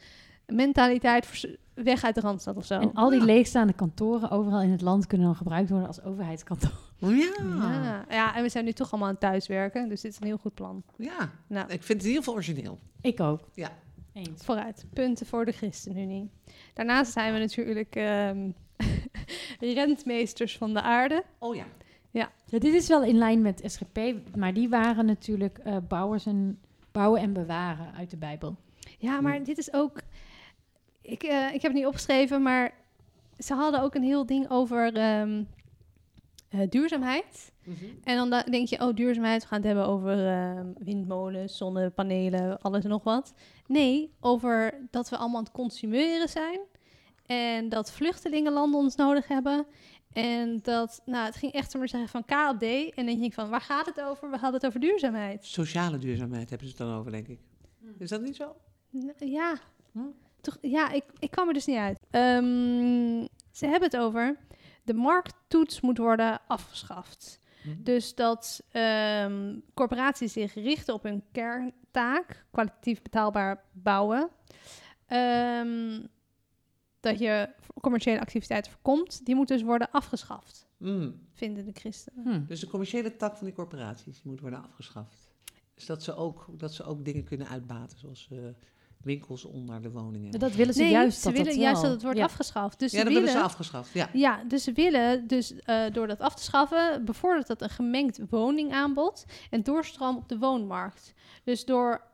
mentaliteit weg uit de randstad of zo. En al die Ja. leegstaande kantoren overal in het land kunnen dan gebruikt worden als overheidskantoor. Ja. ja. ja, en we zijn nu toch allemaal aan het thuiswerken, dus dit is een heel goed plan. ja, Nou, ik vind het in ieder geval origineel. Ik ook. Ja. Eens. vooruit. Punten voor de ChristenUnie. Daarnaast zijn we natuurlijk ehm, rentmeesters van de aarde. Oh ja. Ja, dit is wel in lijn met SGP, maar die waren natuurlijk eh, bouwers en, bouwen en bewaren uit de Bijbel. Ja, maar dit is ook... Ik, eh, ik heb het niet opgeschreven, maar ze hadden ook een heel ding over ehm, eh, duurzaamheid. Mhm. En dan da- denk je, oh, duurzaamheid, we gaan het hebben over ehm, windmolens, zonnepanelen, alles en nog wat. Nee, over dat we allemaal aan het consumeren zijn. En dat vluchtelingenlanden ons nodig hebben. En dat, nou, het ging echt, maar zeggen, van K op D. En dan denk ik van, waar gaat het over? We hadden het over duurzaamheid. Sociale duurzaamheid hebben ze het dan over, denk ik. Is dat niet zo? Ja, Hm? toch, ja ik, ik kwam er dus niet uit. Ehm, ze hebben het over, de markttoets moet worden afgeschaft. Mhm. Dus dat ehm, corporaties zich richten op hun kerntaak, kwalitatief betaalbaar bouwen. Ehm, dat je commerciële activiteiten voorkomt, die moet dus worden afgeschaft, Mm. vinden de christenen. Hm. Dus de commerciële tak van die corporaties moet worden afgeschaft. Dus dat ze ook, dat ze ook dingen kunnen uitbaten, zoals eh, winkels onder de woningen. Dat willen ze Nee, juist ze dat willen dat juist dat het wordt ja. afgeschaft. Dus ja, ze dat willen, willen ze afgeschaft. Ja. Ja, dus ze willen dus eh, door dat af te schaffen, bevordert dat een gemengd woningaanbod en doorstroom op de woonmarkt. Dus door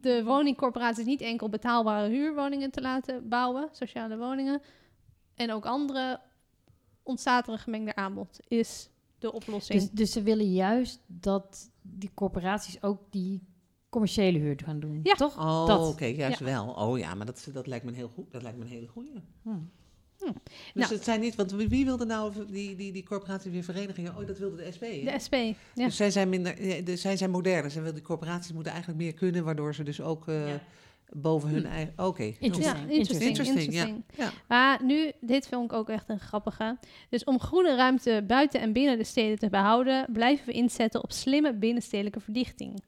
de woningcorporaties niet enkel betaalbare huurwoningen te laten bouwen, sociale woningen, en ook andere, ontstaat er een gemengde aanbod, is de oplossing. Dus, dus ze willen juist dat die corporaties ook die commerciële huur gaan doen. Ja. Toch? Oh, Dat. oké, juist wel. Oh ja, maar dat, dat lijkt me een heel goed. Dat lijkt me een hele goeie. Hm. Dus Nou. het zijn niet, want wie wilde nou die, die, die corporaties weer verenigingen? Oh, dat wilde de SP. hè? de SP, ja. Dus zij zijn minder, de, zij zijn moderner. Zij wil die corporaties moeten eigenlijk meer kunnen, waardoor ze dus ook eh, Ja. boven hun eigen. Oké. Interesting. Ja, interesting. Interesting, interesting. Ja. Maar nu, dit vond ik ook echt een grappige. Dus om groene ruimte buiten en binnen de steden te behouden, blijven we inzetten op slimme binnenstedelijke verdichting.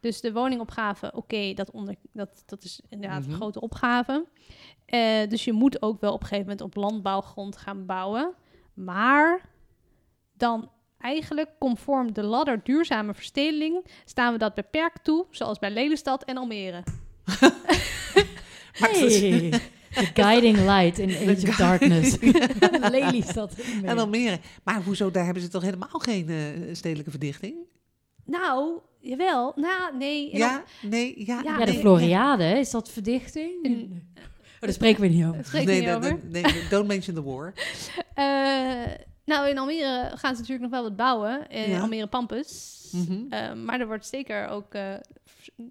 Dus de woningopgave, oké, dat, onder, dat, dat is inderdaad Mhm. een grote opgave. Eh, dus je moet ook wel op een gegeven moment op landbouwgrond gaan bouwen. Maar dan eigenlijk conform de ladder duurzame verstedeling staan we dat beperkt toe, zoals bij Lelystad en Almere. Hey, the guiding light in Age of Darkness. Lelystad. En Almere. Maar hoezo, daar hebben ze toch helemaal geen eh, stedelijke verdichting? Nou, jawel. Nou, nee. Ja, nee, ja. Ja, de nee, Floriade, is dat verdichting? Mm. Oh, daar spreken we niet over. Spreekt Nee, niet nee, over. nee, nee, don't mention the war. Eh, nou, in Almere gaan ze natuurlijk nog wel wat bouwen. In Ja. Almere Pampus. Mhm. Eh, maar er wordt zeker ook eh,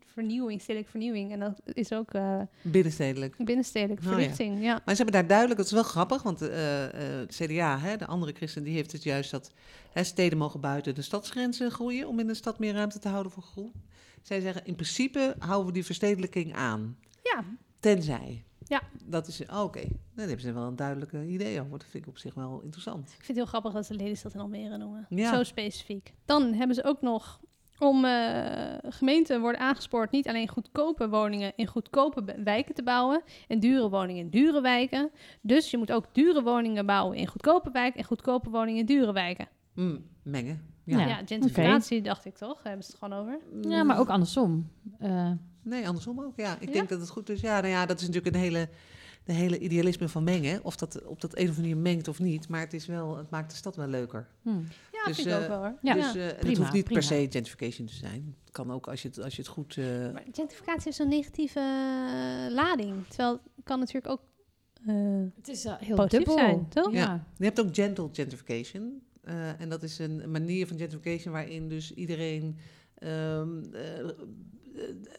vernieuwing, stedelijke vernieuwing. En dat is ook eh, Binnenstedelijk. binnenstedelijke Oh, ja. verlichting. Ja. Maar ze hebben daar duidelijk, dat is wel grappig, want eh, eh, het CDA, hè, de andere christen, die heeft het juist dat hè, steden mogen buiten de stadsgrenzen groeien om in de stad meer ruimte te houden voor groen. Zij zeggen, in principe houden we die verstedelijking aan. Ja. Tenzij. Ja. Dat is, oh, oké. Daar hebben ze wel een duidelijk idee over. Dat vind ik op zich wel interessant. Ik vind het heel grappig dat ze Lelystad en Almere noemen. Ja. Zo specifiek. Dan hebben ze ook nog om eh, gemeenten worden aangespoord niet alleen goedkope woningen in goedkope wijken te bouwen en dure woningen in dure wijken. Dus je moet ook dure woningen bouwen in goedkope wijken en goedkope woningen in dure wijken. Mm, mengen. Ja, Ja. Gentrificatie dacht ik toch? Daar hebben ze het gewoon over. Ja, maar ook andersom. Eh, Nee, andersom ook. Ja, ik Ja? denk dat het goed is. Ja, nou ja, dat is natuurlijk een hele, de hele idealisme van mengen. Of dat op dat een of andere manier mengt of niet. Maar het, is wel, het maakt de stad wel leuker. hm. Dus, vind ik ook eh, wel hoor. Ja. dus, Ja. eh, en het hoeft niet prima. per se gentrification te zijn. Het kan ook als je het, als je het goed... eh, Maar gentrificatie heeft zo'n negatieve lading. Terwijl het kan natuurlijk ook eh, Het is heel positief dubbel. zijn, toch? Ja. Je hebt ook gentle gentrification. eh, en dat is een manier van gentrification waarin dus iedereen ehm, eh, eh,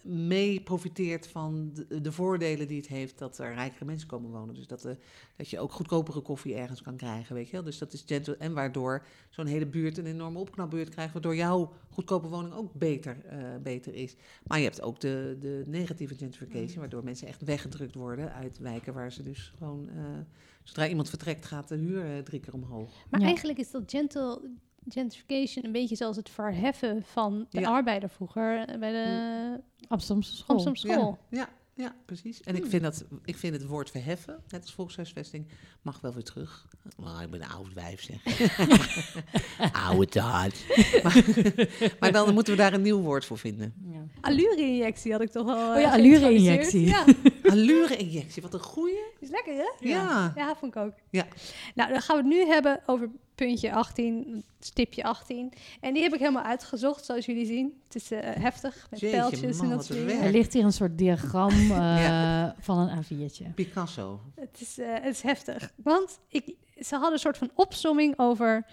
mee profiteert van de, de voordelen die het heeft dat er rijkere mensen komen wonen. Dus dat, eh, dat je ook goedkopere koffie ergens kan krijgen, weet je wel. Dus dat is gentle. En waardoor zo'n hele buurt een enorme opknapbeurt krijgt, waardoor jouw goedkope woning ook beter, eh, beter is. Maar je hebt ook de, de negatieve gentrification, waardoor mensen echt weggedrukt worden uit wijken waar ze dus gewoon... eh, Zodra iemand vertrekt, gaat de huur drie keer omhoog. Maar Ja. eigenlijk is dat gentle gentrification een beetje zoals het verheffen van de Ja. arbeider vroeger eh, bij de Amsterdamse school. Amsterdamse school. Ja, ja, ja precies. En ik, Hmm. vind dat, ik vind het woord verheffen, net als volkshuisvesting, mag wel weer terug. Maar ik ben een oud wijf, zeg. Oude taart. maar, maar dan moeten we daar een nieuw woord voor vinden. Ja. Allure-injectie had ik toch al. Oh eh, ja, geïntroduceerd. allure-injectie. Ja, Allure-injectie, wat een goeie. is lekker hè? Ja. Ja, vond ik ook. Ja. Nou, dan gaan we het nu hebben over puntje 18, stipje 18. En die heb ik helemaal uitgezocht, zoals jullie zien. Het is eh, heftig, met Jeetje, pijltjes man, en dat soort dingen. Er ligt hier een soort diagram eh, Ja. van een A4'tje. Picasso. Het is, eh, het is heftig. Want ik, ze hadden een soort van opsomming over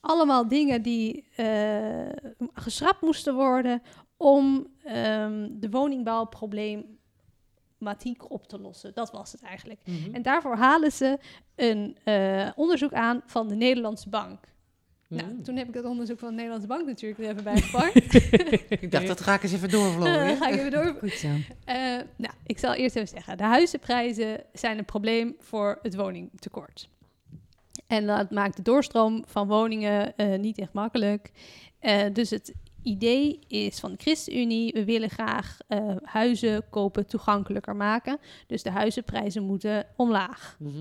allemaal dingen die eh, geschrapt moesten worden om ehm, de woningbouwproblematiek op te lossen. Dat was het eigenlijk. Mhm. En daarvoor halen ze een eh, onderzoek aan van de Nederlandse Bank. Nou, toen heb ik het onderzoek van de Nederlandse Bank natuurlijk er even bij gepakt. Ik dacht, dat ga ik eens even doorvlogen. ga ik even door. Goed zo. Eh, nou, ik zal eerst even zeggen. De huizenprijzen zijn een probleem voor het woningtekort. En dat maakt de doorstroom van woningen eh, niet echt makkelijk. Dus het idee is van de ChristenUnie, we willen graag eh, huizen kopen toegankelijker maken. Dus de huizenprijzen moeten omlaag. Mhm.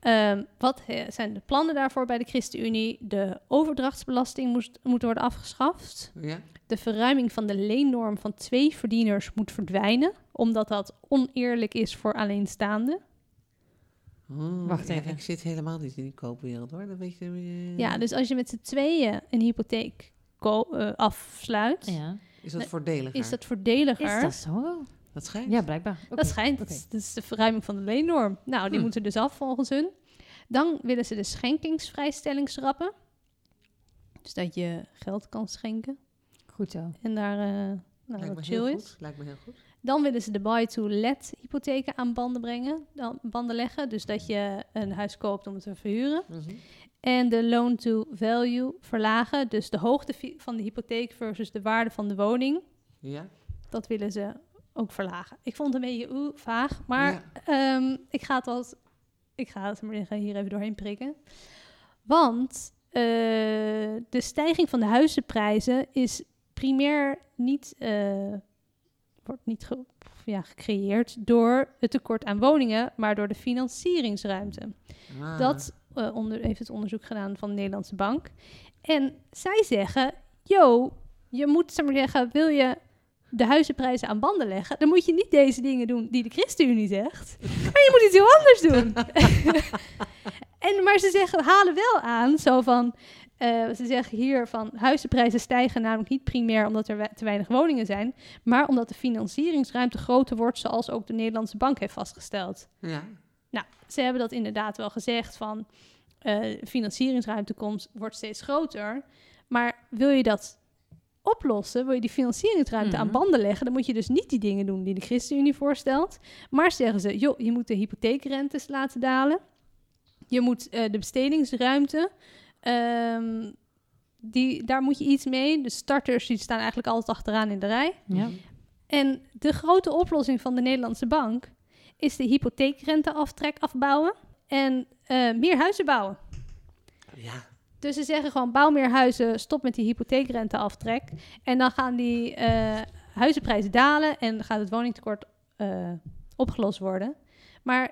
Ehm, wat eh, zijn de plannen daarvoor bij de ChristenUnie? De overdrachtsbelasting moest, moet worden afgeschaft. Ja. De verruiming van de leennorm van twee verdieners moet verdwijnen, omdat dat oneerlijk is voor alleenstaanden. Oh, Wacht ja, even. Ik zit helemaal niet in die koopwereld hoor. Dat weet je. eh, Ja, dus als je met z'n tweeën een hypotheek ko- eh, afsluit, Ja. Is dat voordeliger? is dat voordeliger. Is dat zo? Dat schijnt. Ja, blijkbaar. Dat schijnt. Oké. Dat, is, dat is de verruiming van de leennorm. Nou, die Hm. moeten dus af volgens hun. Dan willen ze de schenkingsvrijstelling schrappen. Dus dat je geld kan schenken. Goed zo. En daar eh nou, Lijkt me wat heel chill goed. Lijkt me heel goed. Dan willen ze de buy-to-let hypotheken aan banden brengen. Dan banden leggen. Dus dat je een huis koopt om het te verhuren. Mhm. En de loan-to-value verlagen. Dus de hoogte van de hypotheek versus de waarde van de woning. Ja. Dat willen ze ook verlagen. Ik vond het een beetje oeh, vaag. Maar Ja. Ehm, ik ga het als, ik ga het maar hier even doorheen prikken. Want eh, de stijging van de huizenprijzen is primair niet, eh, wordt niet ge- ja, gecreëerd door het tekort aan woningen, maar door de financieringsruimte. Ah. Dat eh, onder, heeft het onderzoek gedaan van de Nederlandse Bank. En zij zeggen, yo, je moet, zeg maar zeggen, wil je de huizenprijzen aan banden leggen, dan moet je niet deze dingen doen die de ChristenUnie zegt, maar je moet iets heel anders doen. en, maar ze zeggen, halen wel aan, zo van, eh, ze zeggen hier van, huizenprijzen stijgen namelijk niet primair omdat er we- te weinig woningen zijn, maar omdat de financieringsruimte groter wordt, zoals ook de Nederlandse Bank heeft vastgesteld. Ja. Nou, ze hebben dat inderdaad wel gezegd van eh, financieringsruimte komt, wordt steeds groter. Maar wil je dat oplossen, wil je die financieringsruimte aan Mhm. banden leggen, dan moet je dus niet die dingen doen die de ChristenUnie voorstelt. Maar zeggen ze, joh, je moet de hypotheekrentes laten dalen. Je moet eh, de bestedingsruimte, ehm, die, daar moet je iets mee. De starters die staan eigenlijk altijd achteraan in de rij. Ja. En de grote oplossing van de Nederlandse bank is de hypotheekrenteaftrek afbouwen en eh, meer huizen bouwen. Ja. Dus ze zeggen gewoon bouw meer huizen, stop met die hypotheekrenteaftrek. En dan gaan die eh, huizenprijzen dalen en dan gaat het woningtekort eh, opgelost worden. Maar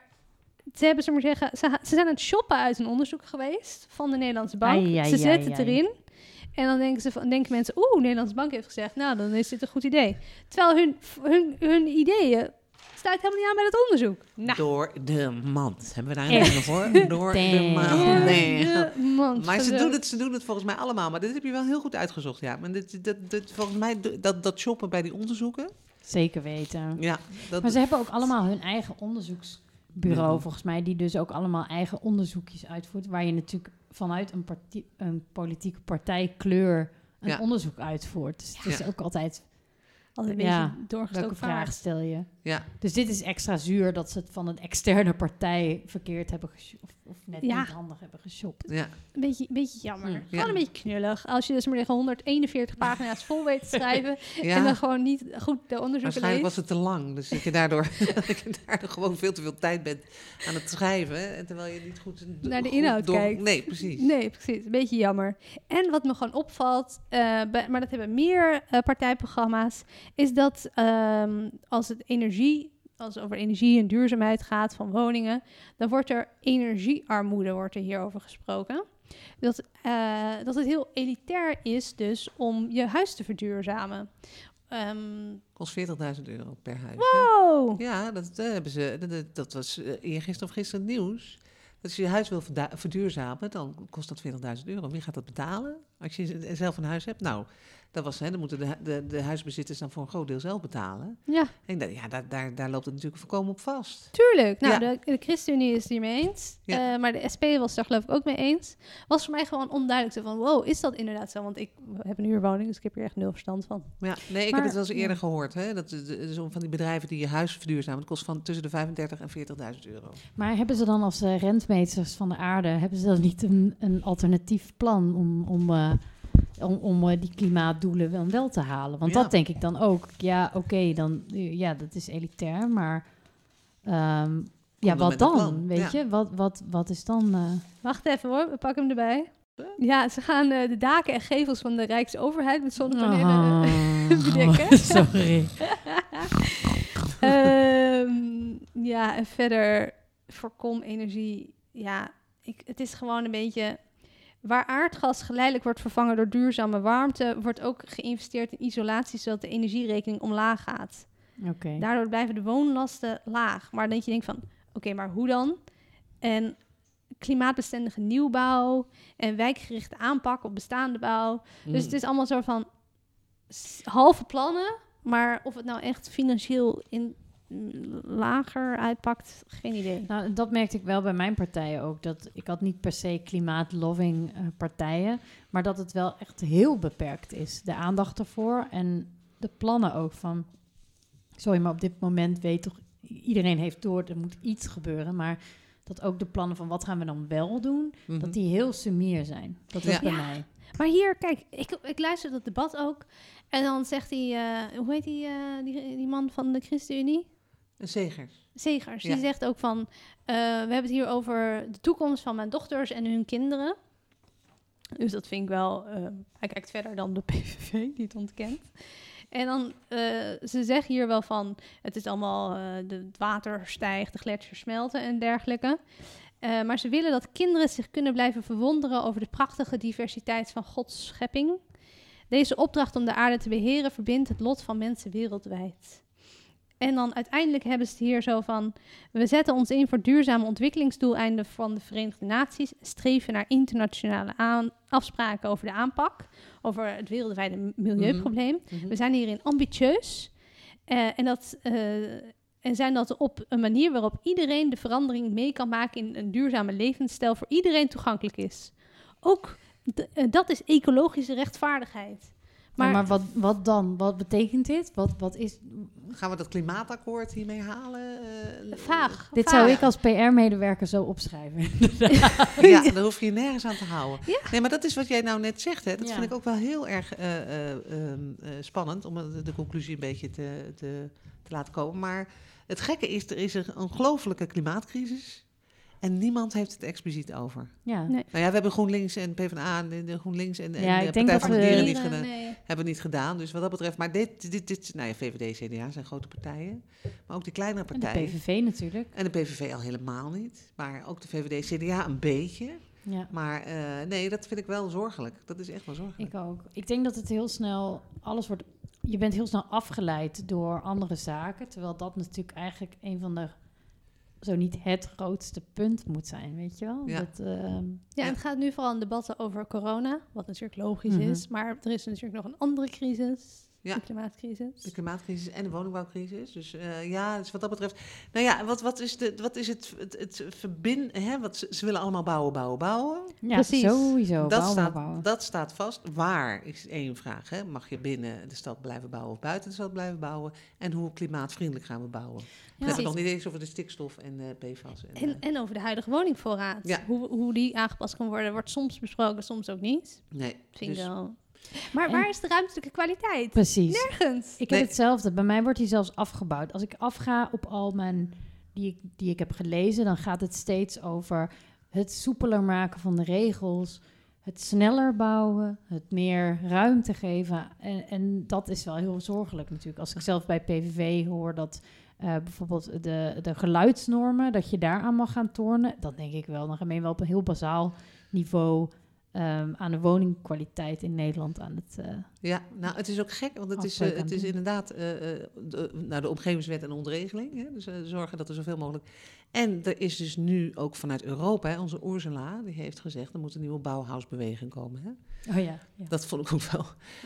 ze hebben, ze maar zeggen, ze, ze zijn aan het shoppen uit een onderzoek geweest van de Nederlandse bank. Ai, ai, ze zetten ai, het erin. En dan denken, ze van, denken mensen, oeh, de Nederlandse bank heeft gezegd, nou, dan is dit een goed idee. Terwijl hun, hun, hun ideeën sluit helemaal niet aan bij het onderzoek. Nou, Door de mand. Hebben we daar een nog voor? Door de mand. Nee. de mand Maar ze doen, het, ze doen het volgens mij allemaal. Maar dit heb je wel heel goed uitgezocht, ja. Maar dit, dit, dit, volgens mij, dat, dat shoppen bij die onderzoeken... Zeker weten. Ja, dat, Maar ze hebben ook allemaal hun eigen onderzoeksbureau, volgens mij, die dus ook allemaal eigen onderzoekjes uitvoert, waar je natuurlijk vanuit een, parti- een politieke partijkleur een Ja. onderzoek uitvoert. Dus het is ook altijd, Altijd een Ja, beetje welke doorgestoken vraag vaart. stel je? ja. Dus dit is extra zuur dat ze het van een externe partij verkeerd hebben geshopt, of, of net Ja. niet handig hebben geshopt. ja. Een beetje, een beetje jammer. Hm, Gewoon ja. een beetje knullig. Als je dus maar zeggen 141 pagina's vol weet te schrijven ja. en dan gewoon niet goed de onderzoeken Waarschijnlijk was het te lang. Dus dat je daardoor, dat je daardoor gewoon veel te veel tijd bent aan het schrijven. En terwijl je niet goed... Naar de goed inhoud door- kijkt. Nee, precies. Nee, precies. Een beetje jammer. En wat me gewoon opvalt, eh, bij- maar dat hebben meer eh, partijprogramma's, is dat ehm, als het energie, als het over energie en duurzaamheid gaat van woningen, dan wordt er energiearmoede wordt er hierover gesproken. Dat, eh, dat het heel elitair is dus om je huis te verduurzamen. Ehm Kost 40.000 euro per huis. hè? wow! Ja, dat, eh, hebben ze, dat- was eh, eergisteren of gisteren het nieuws. Dat als je je huis wil verduurzamen, dan kost dat 40.000 euro. Wie gaat dat betalen? Als je zelf een huis hebt? Nou, dat was, hè, dan moeten de, de, de huisbezitters dan voor een groot deel zelf betalen. Ja, En ja, daar, daar, daar loopt het natuurlijk voorkomen op vast. tuurlijk. Nou, Ja. de, de ChristenUnie is het hiermee eens. Ja. Eh, maar de SP was daar geloof ik ook mee eens. Was voor mij gewoon onduidelijk. Zo van, wow, is dat inderdaad zo? Want ik heb een huurwoning, dus ik heb hier echt nul verstand van. Ja, nee, ik Maar- heb het wel eens eerder ja. gehoord. Hè? Dat is, om van die bedrijven die je huis verduurzamen. Het kost van tussen de 35 en 40.000 euro. Maar hebben ze dan als eh, rentmeters van de aarde, hebben ze dan niet een, een alternatief plan om, om, eh, om, om eh, die klimaatdoelen wel, wel te halen? Want Ja. dat denk ik dan ook. Ja, oké, dan eh, ja, dat is elitair, maar ehm, ja, wat dan? Weet ja. je, wat, wat, wat is dan? eh, Wacht even hoor, we pakken hem erbij. Ja, ze gaan eh, de daken en gevels van de Rijksoverheid met zonnepanelen Oh, bedekken. sorry. Ehm, ja, en verder voorkom energie. Ja, ik, het is gewoon een beetje... Waar aardgas geleidelijk wordt vervangen door duurzame warmte... wordt ook geïnvesteerd in isolatie... zodat de energierekening omlaag gaat. Daardoor blijven de woonlasten laag. Maar dat je denkt van, oké, maar hoe dan? En klimaatbestendige nieuwbouw... en wijkgerichte aanpak op bestaande bouw... Dus het is allemaal zo van halve plannen, maar of het nou echt financieel in mm, lager uitpakt, geen idee. Nou, dat merkte ik wel bij mijn partijen ook. Dat ik had niet per se klimaatloving eh, partijen, maar dat het wel echt heel beperkt is. De aandacht ervoor en de plannen ook van. Sorry, maar op dit moment weet toch iedereen heeft door, er moet iets gebeuren, maar dat ook de plannen van wat gaan we dan wel doen, Mhm. dat die heel sumier zijn. Dat is Ja. bij Ja. mij. Maar hier, kijk, ik, ik luister dat debat ook. En dan zegt hij, eh, hoe heet die, eh, die, die man van de ChristenUnie? Een zeger. Zegers. Ja. Die zegt ook van, eh, we hebben het hier over de toekomst van mijn dochters en hun kinderen. Dus dat vind ik wel, eh, hij kijkt verder dan de PVV, die het ontkent. En dan, eh, ze zeggen hier wel van, het is allemaal, de, het water stijgt, de gletsjers smelten en dergelijke. Maar ze willen dat kinderen zich kunnen blijven verwonderen over de prachtige diversiteit van Gods schepping. Deze opdracht om de aarde te beheren verbindt het lot van mensen wereldwijd. En dan uiteindelijk hebben ze het hier zo van... We zetten ons in voor duurzame ontwikkelingsdoeleinden van de Verenigde Naties. Streven naar internationale aan- afspraken over de aanpak. Over het wereldwijde milieuprobleem. Mhm. We zijn hierin ambitieus. eh, en, dat, eh, en zijn dat op een manier waarop iedereen de verandering mee kan maken... in een duurzame levensstijl voor iedereen toegankelijk is. Ook eh, dat is ecologische rechtvaardigheid. Maar, Maar, maar wat, wat dan? Wat betekent dit? Wat, wat is, Gaan we dat klimaatakkoord hiermee halen? Eh, vaag. dit vaag. zou ik als PR-medewerker zo opschrijven. Ja, daar hoef je je nergens aan te houden. Ja. Nee, maar dat is wat jij nou net zegt. Hè. Dat Ja. vind ik ook wel heel erg eh, eh, ehm, eh, spannend om de, de conclusie een beetje te, te, te laten komen. Maar het gekke is, er is een ongelofelijke klimaatcrisis. En niemand heeft het expliciet over. ja. Nee. Nou ja, we hebben GroenLinks en PvdA en de, de GroenLinks en, en Ja, de Partij van de Dieren niet gedaan. nee. Hebben we niet gedaan. Dus wat dat betreft. Maar dit, dit, dit nou ja, VVD, CDA zijn grote partijen. Maar ook die kleinere En de partijen. PVV natuurlijk. En de PVV al helemaal niet. Maar ook de VVD, CDA een beetje. Ja. Maar eh, nee, dat vind ik wel zorgelijk. Dat is echt wel zorgelijk. Ik ook. Ik denk dat het heel snel, alles wordt, je bent heel snel afgeleid door andere zaken, terwijl dat natuurlijk eigenlijk een van de, zo niet het grootste punt moet zijn, weet je wel? Ja. Dat, ehm, Ja, en het gaat nu vooral in debatten over corona, wat natuurlijk logisch Mhm. is. Maar er is natuurlijk nog een andere crisis, Ja. de klimaatcrisis. De klimaatcrisis en de woningbouwcrisis. Dus eh, ja, dus wat dat betreft. Nou ja, wat, wat is, de, wat is het, het, het verbinden? Hè? Wat, ze, ze willen allemaal bouwen, bouwen, bouwen. ja, Precies. sowieso. dat, bouwen, staat, bouwen. dat staat vast. Waar is één vraag. Hè? Mag je binnen de stad blijven bouwen of buiten de stad blijven bouwen? En hoe klimaatvriendelijk gaan we bouwen? We hebben het nog niet eens over de stikstof en eh PFAS. En, En, eh, en over de huidige woningvoorraad. Ja. Hoe, hoe die aangepast kan worden, wordt soms besproken, soms ook niet. nee, Vind ik dus- wel. Maar En- waar is de ruimtelijke kwaliteit? Precies. Nergens. Ik heb hetzelfde. Bij mij wordt die zelfs afgebouwd. Als ik afga op al mijn die ik, die ik heb gelezen, dan gaat het steeds over het soepeler maken van de regels, het sneller bouwen, het meer ruimte geven. En, en dat is wel heel zorgelijk natuurlijk. Als ik zelf bij PVV hoor dat eh, bijvoorbeeld de, de geluidsnormen, dat je daaraan mag gaan tornen, dan denk ik wel, dan wel op een heel bazaal niveau ehm, aan de woningkwaliteit in Nederland aan het... eh, Ja, nou, het is ook gek, want het is, eh, het is inderdaad eh, de, nou, de omgevingswet en ontregeling. Hè? Dus zorgen dat er zoveel mogelijk. En er is dus nu ook vanuit Europa, hè, onze Ursula, die heeft gezegd: er moet een nieuwe Bauhausbeweging komen. Hè? oh ja, ja. Dat vond ik ook wel.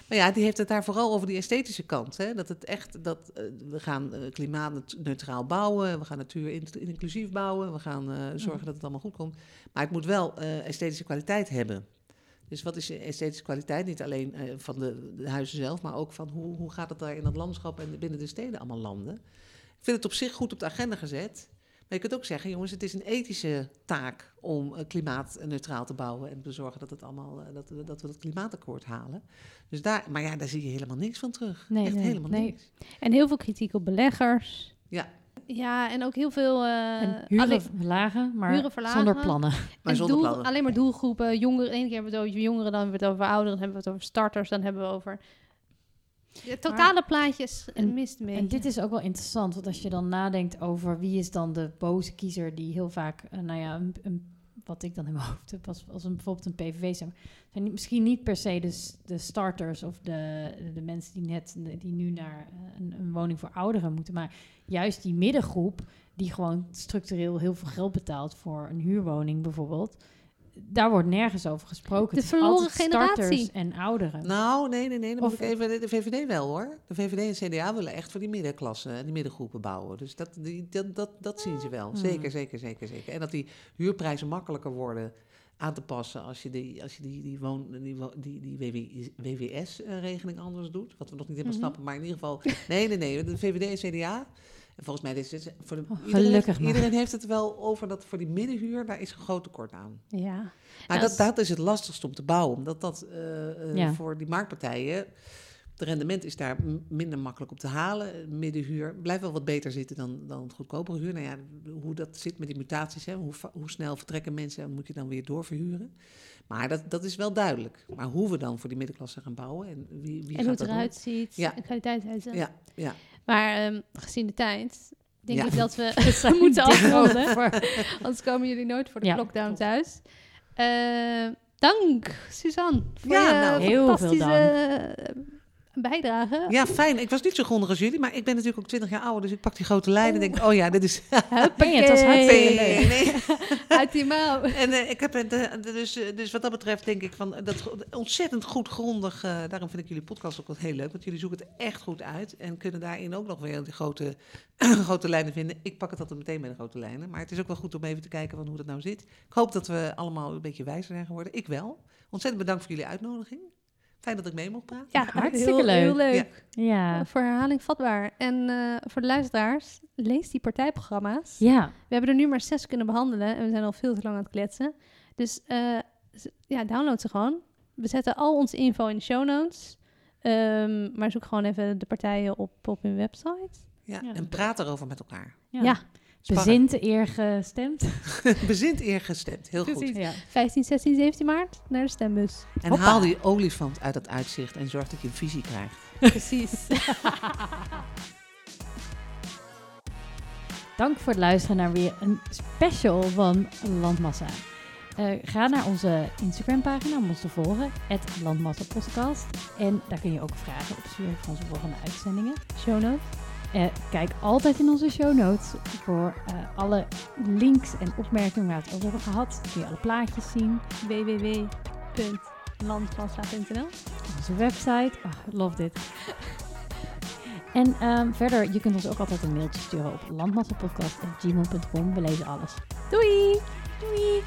Maar ja, die heeft het daar vooral over die esthetische kant. Hè? Dat het echt, dat we gaan klimaatneutraal bouwen, we gaan natuur in- inclusief bouwen, we gaan zorgen dat het allemaal goed komt. Maar het moet wel esthetische kwaliteit hebben. Dus wat is de esthetische kwaliteit? Niet alleen eh, van de, de huizen zelf, maar ook van hoe, hoe gaat het daar in dat landschap en binnen de steden allemaal landen. Ik vind het op zich goed op de agenda gezet. Maar je kunt ook zeggen, jongens, het is een ethische taak om eh, klimaatneutraal te bouwen en te zorgen dat, het allemaal, eh, dat, we- dat we dat klimaatakkoord halen. Dus daar, maar ja, daar zie je helemaal niks van terug. Nee, Echt nee, helemaal nee. niks. En heel veel kritiek op beleggers. Ja. Ja, en ook heel veel... eh, en huren alleen- verlagen, maar huren verlagen. zonder plannen. Maar en zonder doel- plannen. alleen maar doelgroepen. Jongeren, één keer hebben we het over jongeren, dan hebben we het over ouderen, dan hebben we het over starters, dan hebben we over... Het totale plaatje is en- mist beetje. En dit is ook wel interessant, want als je dan nadenkt over wie is dan de boze kiezer die heel vaak, eh, nou ja, een, een- wat ik dan in mijn hoofd heb, als, een, bijvoorbeeld een PVV zijn, zijn misschien niet per se de starters of de, de mensen die net, die nu naar eh, een, een woning voor ouderen moeten, maar juist die middengroep die gewoon structureel heel veel geld betaalt voor een huurwoning bijvoorbeeld. Daar wordt nergens over gesproken. De Het is altijd verloren starters generatie. en ouderen. Nou, nee, nee, nee. Dan Of- moet ik even, de, VVD wel hoor. De VVD en CDA willen echt voor die middenklasse, die middengroepen bouwen. Dus dat, die, dat, dat, dat zien ze wel. Hmm. Zeker, zeker, zeker, zeker. En dat die huurprijzen makkelijker worden aan te passen als je die, als je die, die, woon, die, die, die WWS-regeling eh, anders doet. Wat we nog niet helemaal Mhm. snappen. Maar in ieder geval, nee, nee, nee. De VVD en CDA. En volgens mij, is het, voor de, Oh, iedereen, gelukkig heeft, iedereen heeft het wel over dat voor die middenhuur, daar is een groot tekort aan. Ja. Maar Nou, dat, dat is het lastigste om te bouwen. Omdat dat eh, eh, Ja. voor die marktpartijen... De rendement is daar minder makkelijk op te halen. Middenhuur blijft wel wat beter zitten dan, dan het goedkopere huur. Nou ja, hoe dat zit met die mutaties, hè, hoe, hoe snel vertrekken mensen en moet je dan weer doorverhuren. Maar dat, dat is wel duidelijk. Maar hoe we dan voor die middenklasse gaan bouwen en wie, wie en hoe het doen? eruit ziet, Ja. en. Ja, ja. Maar ehm, gezien de tijd, denk Ja. ik dat we We moeten afronden. Anders komen jullie nooit voor de Ja, lockdown thuis. Eh, dank, Suzanne, voor Ja, je nou, heel veel fantastische eh, bijdrage. ja, fijn. Ik was niet zo grondig als jullie, maar ik ben natuurlijk ook 20 jaar ouder. Dus ik pak die grote lijnen en denk, oh ja, dit is... Ben je, het was hartstikke leuk. Nee. Uit die mouw. En eh, ik heb het, eh, dus, eh, dus wat dat betreft denk ik van dat ontzettend goed grondig. eh, daarom vind ik jullie podcast ook wel heel leuk, want jullie zoeken het echt goed uit en kunnen daarin ook nog weer die grote, grote lijnen vinden. Ik pak het altijd meteen bij de grote lijnen, maar het is ook wel goed om even te kijken van hoe dat nou zit. Ik hoop dat we allemaal een beetje wijzer zijn geworden. Ik wel. Ontzettend bedankt voor jullie uitnodiging. Fijn dat ik mee mocht praten. Ja, Hartstikke heel, leuk. Heel leuk. Ja. Voor herhaling vatbaar. En eh, voor de luisteraars, lees die partijprogramma's. Ja, We hebben er nu maar zes kunnen behandelen en we zijn al veel te lang aan het kletsen. Dus eh, ja, download ze gewoon. We zetten al onze info in de show notes. Ehm, maar zoek gewoon even de partijen op, op hun website. Ja, Ja. en praat erover met elkaar. ja. Ja. Sparren. Bezint eer gestemd. Bezint eer gestemd. Heel goed. Ja. 15, 16, 17 maart naar de stembus. En Hoppa. haal die olifant uit het uitzicht en zorg dat je een visie krijgt. Precies. Dank voor het luisteren naar weer een special van Landmassa. Eh, ga naar onze Instagram-pagina om ons te volgen, het Landmassa Podcast. En daar kun je ook vragen opsturen voor onze volgende uitzendingen. Show notes. Eh, kijk altijd in onze show notes voor eh, alle links en opmerkingen waar we het over hebben gehad. Kun je alle plaatjes zien. www.landmassa.nl onze website. Oh, love dit. En ehm, verder, je kunt ons ook altijd een mailtje sturen op landmassapodcast.gmail.com. We lezen alles. Doei! Doei!